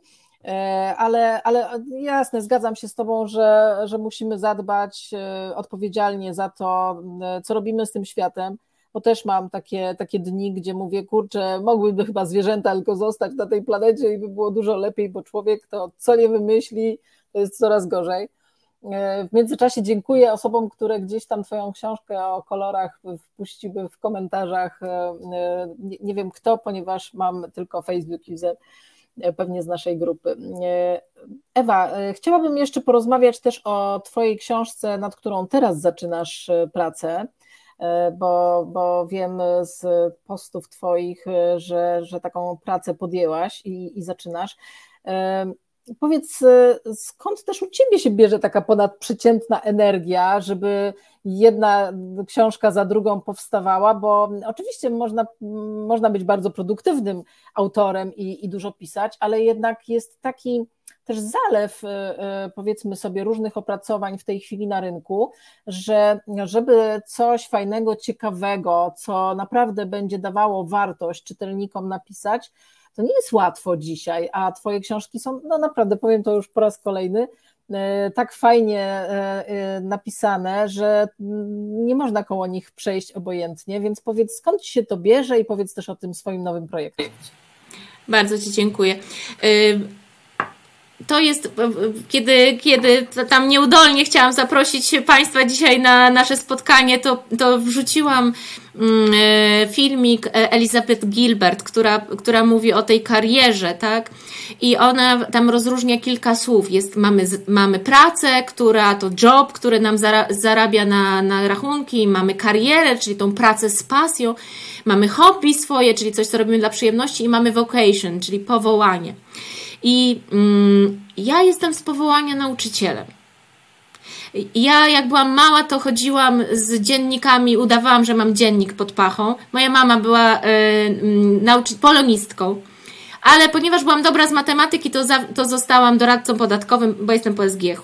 Ale, ale jasne, zgadzam się z Tobą, że, że musimy zadbać odpowiedzialnie za to, co robimy z tym światem bo też mam takie, takie dni, gdzie mówię, kurczę, mogłyby chyba zwierzęta tylko zostać na tej planecie i by było dużo lepiej, bo człowiek to co nie wymyśli, to jest coraz gorzej. E, w międzyczasie dziękuję osobom, które gdzieś tam Twoją książkę o kolorach wpuściły w komentarzach. E, e, nie wiem kto, ponieważ mam tylko Facebook user, pewnie z naszej grupy. Ewa, chciałabym jeszcze porozmawiać też o Twojej książce, nad którą teraz zaczynasz pracę. E, bo, bo wiem z postów Twoich, e, że, że taką pracę podjęłaś i, i zaczynasz. E, powiedz, skąd też u Ciebie się bierze taka ponadprzeciętna energia, żeby jedna książka za drugą powstawała, bo oczywiście można, można być bardzo produktywnym autorem i, i dużo pisać, ale jednak jest taki też zalew, y, y, powiedzmy sobie, różnych opracowań w tej chwili na rynku, że żeby coś fajnego, ciekawego, co naprawdę będzie dawało wartość czytelnikom napisać, to nie jest łatwo dzisiaj, a Twoje książki są, no naprawdę, powiem to już po raz kolejny, y, tak fajnie napisane, że nie można koło nich przejść obojętnie, więc powiedz skąd Ci się to bierze i powiedz też o tym swoim nowym projekcie. Bardzo Ci dziękuję to jest, kiedy, kiedy tam nieudolnie chciałam zaprosić Państwa dzisiaj na nasze spotkanie, to, to wrzuciłam mm, e, filmik Elizabeth Gilbert, która, która mówi o tej karierze, tak? I ona tam rozróżnia kilka słów. Jest, mamy, mamy pracę, która to job, który nam zarabia na, na rachunki, mamy karierę, czyli tą pracę z pasją, mamy hobby swoje, czyli coś, co robimy dla przyjemności i mamy vocation, czyli powołanie. I mm, ja jestem z powołania nauczycielem. Ja, jak byłam mała, to chodziłam z dziennikami, udawałam, że mam dziennik pod pachą. Moja mama była y, polonistką, ale ponieważ byłam dobra z matematyki, to, za, to zostałam doradcą podatkowym, bo jestem po SGH.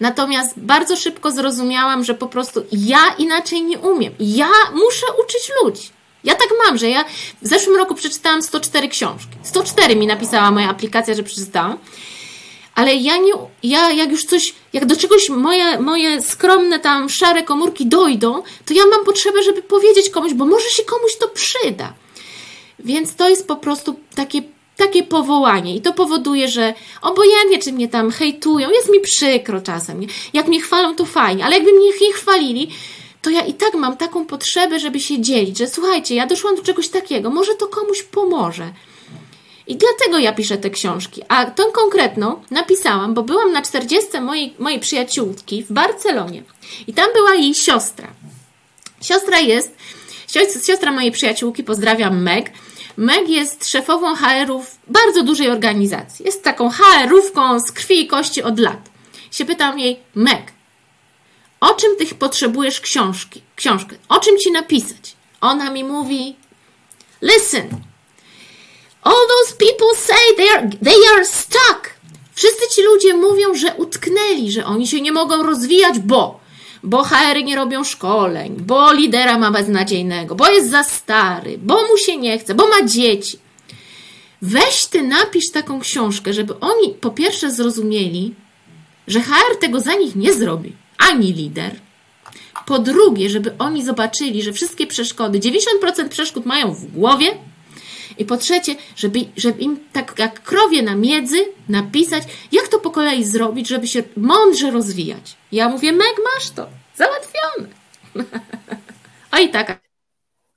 Natomiast bardzo szybko zrozumiałam, że po prostu ja inaczej nie umiem. Ja muszę uczyć ludzi. Ja tak mam, że ja w zeszłym roku przeczytałam 104 książki. 104 mi napisała moja aplikacja, że przeczytałam. Ale ja nie, ja jak już coś, jak do czegoś moje, moje skromne tam szare komórki dojdą, to ja mam potrzebę, żeby powiedzieć komuś, bo może się komuś to przyda. Więc to jest po prostu takie, takie powołanie i to powoduje, że obojętnie czy mnie tam hejtują, jest mi przykro czasem. Jak mnie chwalą, to fajnie, ale jakby mnie nie chwalili, to ja i tak mam taką potrzebę, żeby się dzielić, że słuchajcie, ja doszłam do czegoś takiego, może to komuś pomoże. I dlatego ja piszę te książki. A tą konkretną napisałam, bo byłam na 40 mojej, mojej przyjaciółki w Barcelonie. I tam była jej siostra. Siostra jest, siostra mojej przyjaciółki, pozdrawiam Meg. Meg jest szefową HR-u bardzo dużej organizacji. Jest taką HR-ówką z krwi i kości od lat. się pytam jej, Meg, o czym ty potrzebujesz książki, książkę? O czym ci napisać? Ona mi mówi, listen, all those people say they are, they are stuck. Wszyscy ci ludzie mówią, że utknęli, że oni się nie mogą rozwijać, bo bo HR nie robią szkoleń, bo lidera ma beznadziejnego, bo jest za stary, bo mu się nie chce, bo ma dzieci. Weź ty napisz taką książkę, żeby oni po pierwsze zrozumieli, że HR tego za nich nie zrobi ani lider. Po drugie, żeby oni zobaczyli, że wszystkie przeszkody, 90% przeszkód mają w głowie. I po trzecie, żeby, żeby im tak jak krowie na miedzy napisać, jak to po kolei zrobić, żeby się mądrze rozwijać. Ja mówię, Meg, masz to. Załatwione. [LAUGHS] o i tak.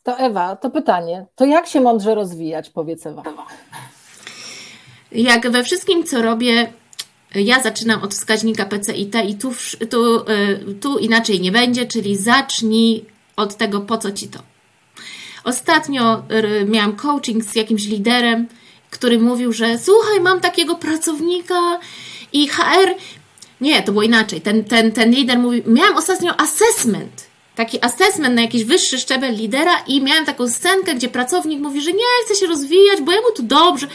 To Ewa, to pytanie. To jak się mądrze rozwijać, powiedz Ewa? Jak we wszystkim, co robię, ja zaczynam od wskaźnika PCIT i tu, tu, y, tu inaczej nie będzie, czyli zacznij od tego, po co ci to. Ostatnio miałam coaching z jakimś liderem, który mówił, że słuchaj, mam takiego pracownika i HR. Nie, to było inaczej. Ten, ten, ten lider mówi, miałam ostatnio assessment. Taki assessment na jakiś wyższy szczebel lidera i miałem taką scenkę, gdzie pracownik mówi, że nie chce się rozwijać, bo jemu tu dobrze.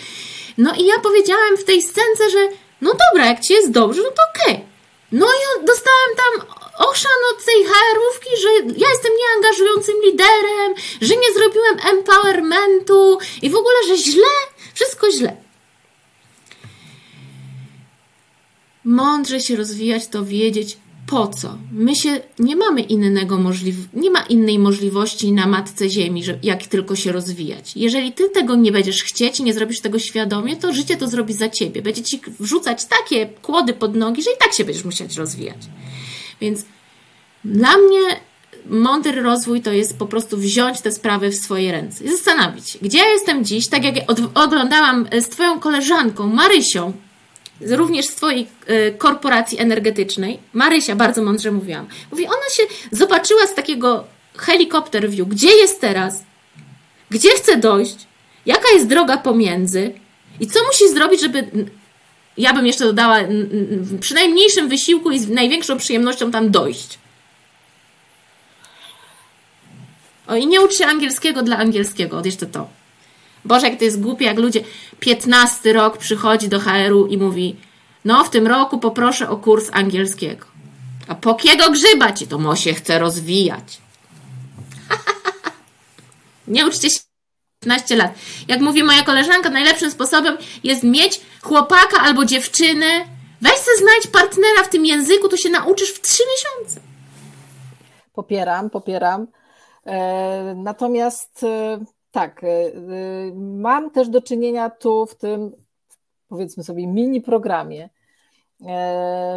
No i ja powiedziałem w tej scence, że no dobra, jak ci jest dobrze, no to okej. Okay. No i dostałem tam oszan od tej HR-ówki, że ja jestem nieangażującym liderem, że nie zrobiłem empowermentu i w ogóle, że źle, wszystko źle. Mądrze się rozwijać to wiedzieć, po co? My się nie mamy innego możliw nie ma innej możliwości na matce ziemi, że, jak tylko się rozwijać. Jeżeli ty tego nie będziesz chcieć nie zrobisz tego świadomie, to życie to zrobi za ciebie. Będzie ci wrzucać takie kłody pod nogi, że i tak się będziesz musiać rozwijać. Więc dla mnie mądry rozwój to jest po prostu wziąć te sprawy w swoje ręce i zastanowić gdzie ja jestem dziś, tak jak oglądałam z Twoją koleżanką Marysią, również z Twojej e, korporacji energetycznej, Marysia bardzo mądrze mówiłam, mówi, ona się zobaczyła z takiego helikopter view, gdzie jest teraz, gdzie chce dojść, jaka jest droga pomiędzy? I co musi zrobić, żeby ja bym jeszcze dodała przy najmniejszym wysiłku i z największą przyjemnością tam dojść. O i nie ucz się angielskiego dla angielskiego, jeszcze to. Boże, jak to jest głupie, jak ludzie 15 rok przychodzi do HR-u i mówi no w tym roku poproszę o kurs angielskiego. A po kiego grzyba ci to mo się chce rozwijać? [LAUGHS] nie uczcie się 15 lat. Jak mówi moja koleżanka, najlepszym sposobem jest mieć chłopaka albo dziewczynę. Weź sobie znajdź partnera w tym języku, to się nauczysz w 3 miesiące. Popieram, popieram. E, natomiast e, tak, e, mam też do czynienia tu w tym, powiedzmy sobie, mini programie,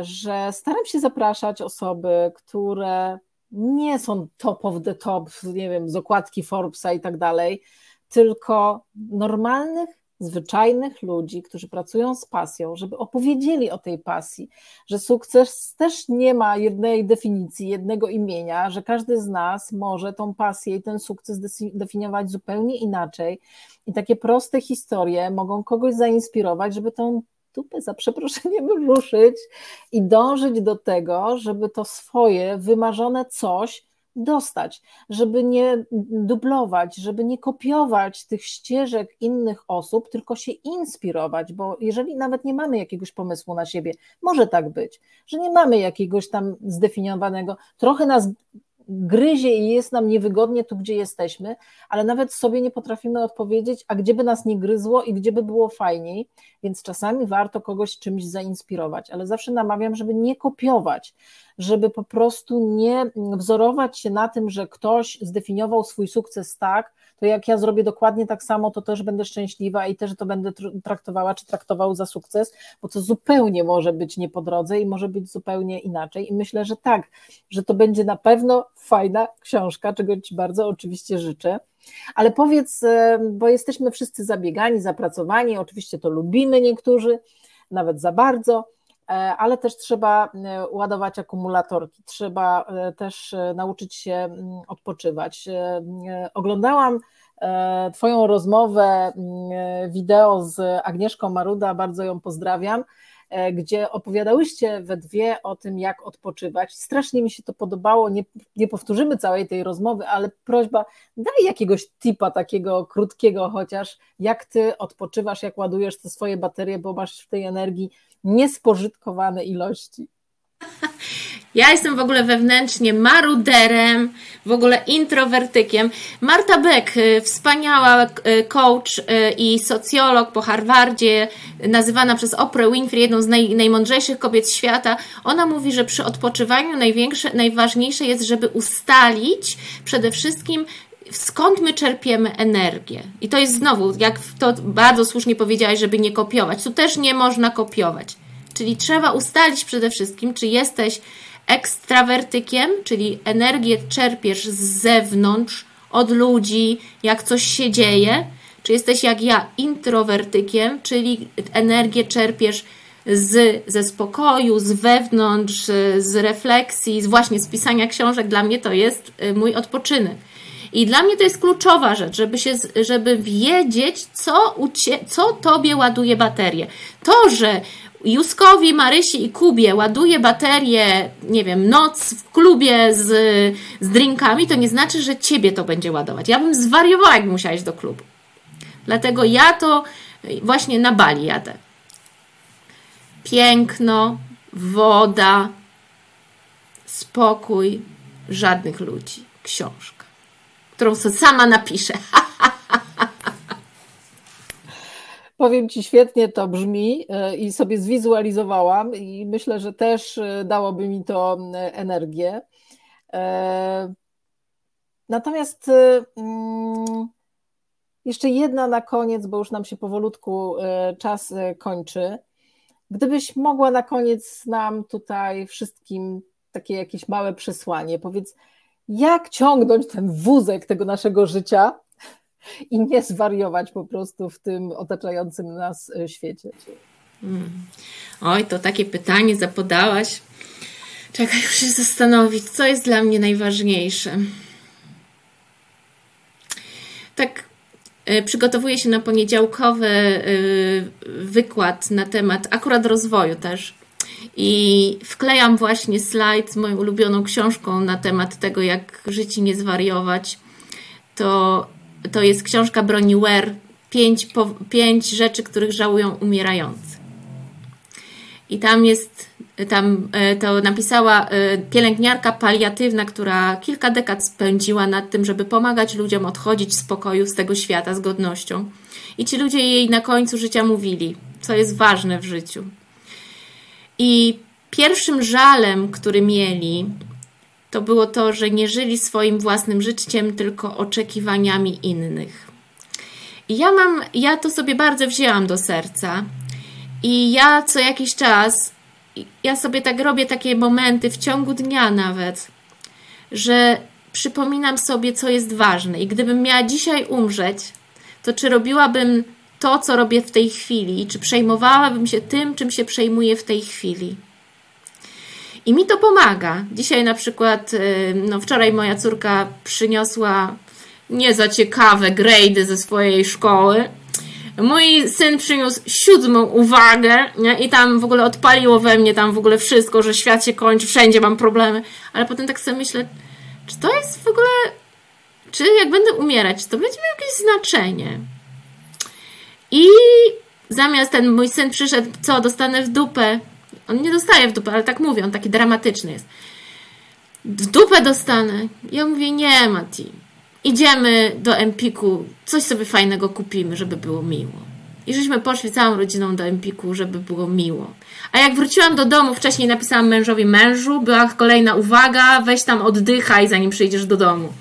że staram się zapraszać osoby, które nie są top of the top, nie wiem, z okładki Forbesa i tak dalej, tylko normalnych, zwyczajnych ludzi, którzy pracują z pasją, żeby opowiedzieli o tej pasji, że sukces też nie ma jednej definicji, jednego imienia, że każdy z nas może tą pasję i ten sukces definiować zupełnie inaczej. I takie proste historie mogą kogoś zainspirować, żeby tą dupę za przeproszeniem ruszyć i dążyć do tego, żeby to swoje wymarzone coś dostać, żeby nie dublować, żeby nie kopiować tych ścieżek innych osób, tylko się inspirować, bo jeżeli nawet nie mamy jakiegoś pomysłu na siebie, może tak być, że nie mamy jakiegoś tam zdefiniowanego, trochę nas gryzie i jest nam niewygodnie tu, gdzie jesteśmy, ale nawet sobie nie potrafimy odpowiedzieć, a gdzie by nas nie gryzło i gdzie by było fajniej, więc czasami warto kogoś czymś zainspirować, ale zawsze namawiam, żeby nie kopiować, żeby po prostu nie wzorować się na tym, że ktoś zdefiniował swój sukces tak, to jak ja zrobię dokładnie tak samo, to też będę szczęśliwa i też to będę traktowała czy traktował za sukces, bo to zupełnie może być nie po drodze i może być zupełnie inaczej. I myślę, że tak, że to będzie na pewno fajna książka, czego Ci bardzo oczywiście życzę. Ale powiedz, e, bo jesteśmy wszyscy zabiegani, zapracowani, oczywiście to lubimy niektórzy, nawet za bardzo, ale też trzeba e, ładować akumulatorki, trzeba też nauczyć się mm, odpoczywać. Oglądałam Twoją rozmowę mm, wideo z Agnieszką Maruda, bardzo ją pozdrawiam. E, gdzie opowiadałyście we dwie o tym, jak odpoczywać. Strasznie mi się to podobało. Nie, nie powtórzymy całej tej rozmowy, ale prośba, daj jakiegoś tipa takiego krótkiego chociaż, jak ty odpoczywasz, jak ładujesz te swoje baterie, bo masz w tej energii niespożytkowane ilości. [LAUGHS] Ja jestem w ogóle wewnętrznie maruderem, w ogóle introwertykiem. Marta Beck, y, wspaniała y, coach y, i socjolog po Harvardzie, nazywana przez Oprah Winfrey jedną z naj, najmądrzejszych kobiet świata, ona mówi, że przy odpoczywaniu największe, najważniejsze jest, żeby ustalić przede wszystkim skąd my czerpiemy energię. I to jest znowu, jak to bardzo słusznie powiedziałaś, żeby nie kopiować. Tu też nie można kopiować. Czyli trzeba ustalić przede wszystkim, czy jesteś ekstrawertykiem, czyli energię czerpiesz z zewnątrz, od ludzi, jak coś się dzieje, czy jesteś jak ja introwertykiem, czyli energię czerpiesz z, ze spokoju, z wewnątrz, z refleksji, z właśnie z pisania książek. Dla mnie to jest y, mój odpoczynek. I dla mnie to jest kluczowa rzecz, żeby, się, żeby wiedzieć, co, co tobie ładuje baterię. To, że Juskowi, Marysi i Kubie ładuje baterię, nie wiem, noc w klubie z, z drinkami, to nie znaczy, że ciebie to będzie ładować. Ja bym zwariowała, jak musiałaś do klubu. Dlatego ja to właśnie na Bali jadę. Piękno, woda, spokój, żadnych ludzi. Książka, którą sobie sama napiszę. [LAUGHS] Powiem Ci, świetnie to brzmi e, i sobie zwizualizowałam i myślę, że też e, dałoby mi to energię. E, natomiast mm, jeszcze jedna na koniec, bo już nam się powolutku czas kończy. Gdybyś mogła na koniec nam tutaj wszystkim takie jakieś małe przesłanie, powiedz, jak ciągnąć ten wózek tego naszego życia, i nie zwariować po prostu w tym otaczającym nas e, świecie. Hmm. Oj, to takie pytanie zapodałaś. Czekaj, już się zastanowić, co jest dla mnie najważniejsze. Tak, e, przygotowuję się na poniedziałkowy e, wykład na temat akurat rozwoju też. I wklejam właśnie slajd z moją ulubioną książką na temat tego, jak żyć i nie zwariować. To to jest książka Broni Ware, pięć, po, pięć rzeczy, których żałują umierający. I tam jest, tam e, to napisała e, pielęgniarka paliatywna, która kilka dekad spędziła nad tym, żeby pomagać ludziom odchodzić z pokoju z tego świata z godnością. I ci ludzie jej na końcu życia mówili, co jest ważne w życiu. I pierwszym żalem, który mieli, to było to, że nie żyli swoim własnym życiem, tylko oczekiwaniami innych. I ja mam, ja to sobie bardzo wzięłam do serca. I ja co jakiś czas, ja sobie tak robię takie momenty w ciągu dnia nawet, że przypominam sobie, co jest ważne. I gdybym miała dzisiaj umrzeć, to czy robiłabym to, co robię w tej chwili, czy przejmowałabym się tym, czym się przejmuję w tej chwili. I mi to pomaga. Dzisiaj na przykład, y, no wczoraj moja córka przyniosła nie za ciekawe grade ze swojej szkoły. Mój syn przyniósł siódmą uwagę nie? i tam w ogóle odpaliło we mnie tam w ogóle wszystko, że świat się kończy, wszędzie mam problemy. Ale potem tak sobie myślę, czy to jest w ogóle, czy jak będę umierać, to będzie miało jakieś znaczenie. I zamiast ten mój syn przyszedł, co, dostanę w dupę. On nie dostaje w dupę, ale tak mówię, on taki dramatyczny jest. W dupę dostanę. Ja mówię, nie, Mati. Idziemy do Empiku, coś sobie fajnego kupimy, żeby było miło. I żeśmy poszli całą rodziną do Empiku, żeby było miło. A jak wróciłam do domu, wcześniej napisałam mężowi mężu, była kolejna uwaga, weź tam oddychaj, zanim przyjdziesz do domu.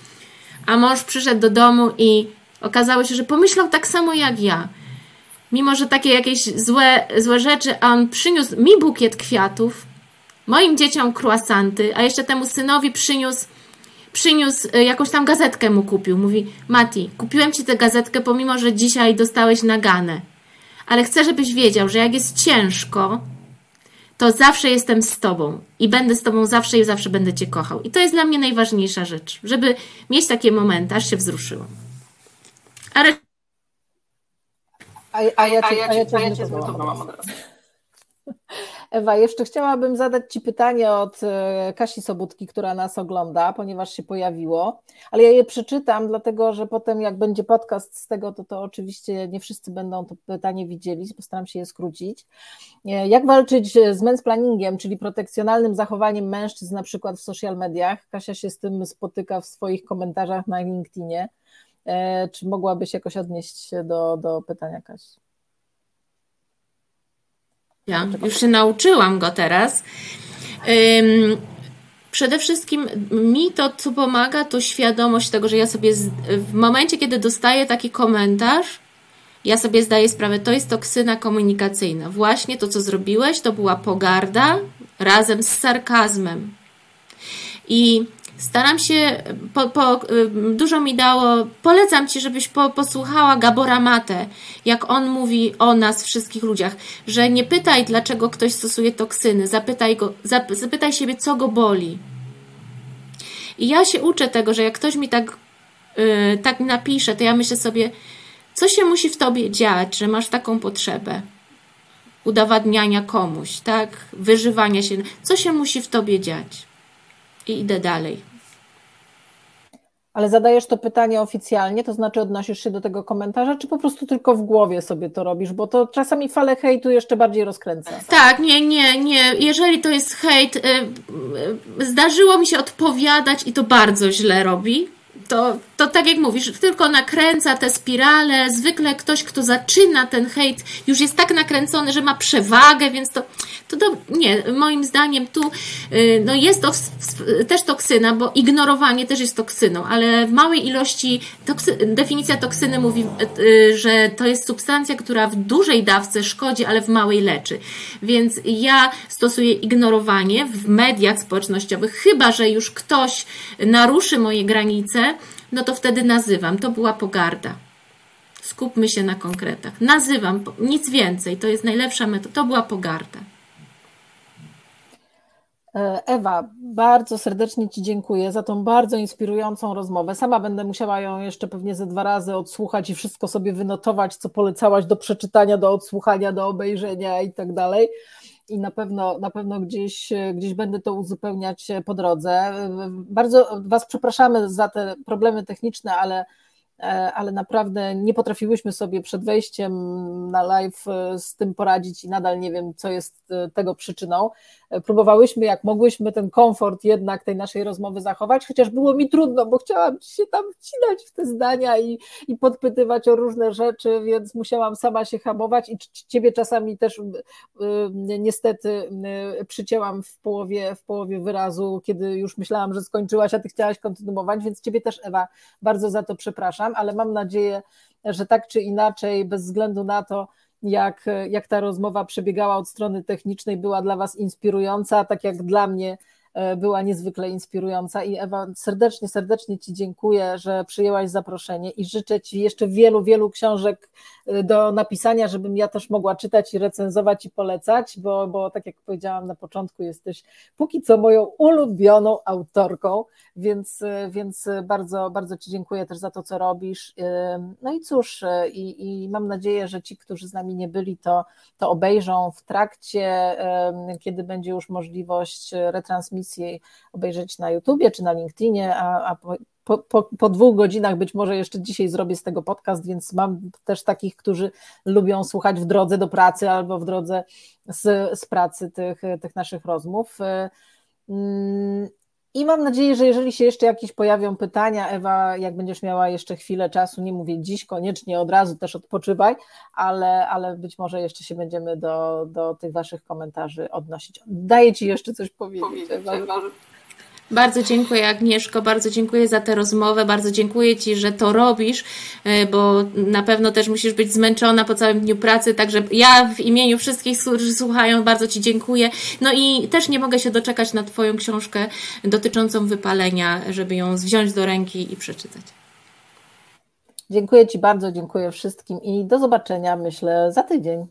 A mąż przyszedł do domu i okazało się, że pomyślał tak samo jak ja. Mimo, że takie jakieś złe, złe rzeczy, a on przyniósł mi bukiet kwiatów, moim dzieciom croissanty, a jeszcze temu synowi przyniósł przyniósł y, jakąś tam gazetkę mu kupił. Mówi, Mati, kupiłem ci tę gazetkę, pomimo, że dzisiaj dostałeś naganę. Ale chcę, żebyś wiedział, że jak jest ciężko, to zawsze jestem z tobą i będę z tobą zawsze i zawsze będę cię kochał. I to jest dla mnie najważniejsza rzecz, żeby mieć takie momenty, aż się wzruszyłam. A, re... a, a ja cię, a ja cię, a ja cię, cię od razu. [LAUGHS] Ewa, jeszcze chciałabym zadać Ci pytanie od e, Kasi Sobutki, która nas ogląda, ponieważ się pojawiło, ale ja je przeczytam, dlatego że potem jak będzie podcast z tego, to to oczywiście nie wszyscy będą to pytanie widzieli, postaram się je skrócić. E, jak walczyć z mansplanningiem, czyli protekcjonalnym zachowaniem mężczyzn na przykład w social mediach? Kasia się z tym spotyka w swoich komentarzach na LinkedInie. E, czy mogłabyś jakoś odnieść się do, do pytania Kasi? Ja już się nauczyłam go teraz. Przede wszystkim mi to, co pomaga, to świadomość tego, że ja sobie w momencie, kiedy dostaję taki komentarz, ja sobie zdaję sprawę, to jest toksyna komunikacyjna. Właśnie to, co zrobiłeś, to była pogarda razem z sarkazmem. I Staram się, po, po, dużo mi dało, polecam Ci, żebyś po, posłuchała Gabora Mate, jak on mówi o nas, wszystkich ludziach, że nie pytaj, dlaczego ktoś stosuje toksyny, zapytaj, go, zapytaj siebie, co go boli. I ja się uczę tego, że jak ktoś mi tak, yy, tak napisze, to ja myślę sobie, co się musi w tobie dziać, że masz taką potrzebę udowadniania komuś, tak? Wyżywania się. Co się musi w tobie dziać? i idę dalej. Ale zadajesz to pytanie oficjalnie, to znaczy odnosisz się do tego komentarza, czy po prostu tylko w głowie sobie to robisz, bo to czasami falę hejtu jeszcze bardziej rozkręca. Tak, nie, nie, nie. Jeżeli to jest hejt, y, y, zdarzyło mi się odpowiadać i to bardzo źle robi to, to tak jak mówisz, tylko nakręca te spirale. Zwykle ktoś, kto zaczyna ten hejt, już jest tak nakręcony, że ma przewagę, więc to, to do, nie, moim zdaniem tu y, no jest to też toksyna, bo ignorowanie też jest toksyną, ale w małej ilości, toksy, definicja toksyny mówi, y, że to jest substancja, która w dużej dawce szkodzi, ale w małej leczy. Więc ja stosuję ignorowanie w mediach społecznościowych, chyba że już ktoś naruszy moje granice, no to wtedy nazywam. To była pogarda. Skupmy się na konkretach. Nazywam, nic więcej. To jest najlepsza metoda. To była pogarda. E, Ewa, bardzo serdecznie Ci dziękuję za tą bardzo inspirującą rozmowę. Sama będę musiała ją jeszcze pewnie ze dwa razy odsłuchać i wszystko sobie wynotować, co polecałaś do przeczytania, do odsłuchania, do obejrzenia i tak dalej i na pewno, na pewno gdzieś, gdzieś będę to uzupełniać po drodze. Bardzo Was przepraszamy za te problemy techniczne, ale E, ale naprawdę nie potrafiłyśmy sobie przed wejściem na live e, z tym poradzić i nadal nie wiem, co jest e, tego przyczyną. Próbowałyśmy, jak mogłyśmy, ten komfort jednak tej naszej rozmowy zachować, chociaż było mi trudno, bo chciałam się tam wcinać w te zdania i, i podpytywać o różne rzeczy, więc musiałam sama się hamować i ciebie czasami też niestety przycięłam w połowie, w połowie wyrazu, kiedy już myślałam, że skończyłaś, a ty chciałaś kontynuować, więc ciebie też, Ewa, bardzo za to przepraszam ale mam nadzieję, że tak czy inaczej, bez względu na to, jak, jak ta rozmowa przebiegała od strony technicznej, była dla Was inspirująca, tak jak dla mnie była niezwykle inspirująca i Ewa, serdecznie, serdecznie Ci dziękuję, że przyjęłaś zaproszenie i życzę Ci jeszcze wielu, wielu książek e, do napisania, żebym ja też mogła czytać i recenzować i polecać, bo, bo tak jak powiedziałam na początku, jesteś póki co moją ulubioną autorką, więc, e, więc bardzo, bardzo Ci dziękuję też za to, co robisz. No i cóż, i, i mam nadzieję, że ci, którzy z nami nie byli, to, to obejrzą w trakcie, kiedy będzie już możliwość retransmisji audycję obejrzeć na YouTubie czy na LinkedInie, a, a po, po, po, dwóch godzinach być może jeszcze dzisiaj zrobię z tego podcast, więc mam też takich, którzy lubią słuchać w drodze do pracy albo w drodze z, z pracy tych, tych naszych rozmów. I mam nadzieję, że jeżeli się jeszcze jakieś pojawią pytania, Ewa, jak będziesz miała jeszcze chwilę czasu, nie mówię dziś, koniecznie od razu też odpoczywaj, ale, ale być może jeszcze się będziemy do, do tych Waszych komentarzy odnosić. Daję Ci jeszcze coś powiedzieć, Ewa. Bardzo dziękuję Agnieszko, bardzo dziękuję za tę rozmowę, bardzo dziękuję Ci, że to robisz, e, bo na pewno też musisz być zmęczona po całym dniu pracy, także ja w imieniu wszystkich, którzy słuchają, bardzo Ci dziękuję. No i też nie mogę się doczekać na Twoją książkę dotyczącą wypalenia, żeby ją wziąć do ręki i przeczytać. Dziękuję Ci bardzo, dziękuję wszystkim i do zobaczenia, myślę, za tydzień.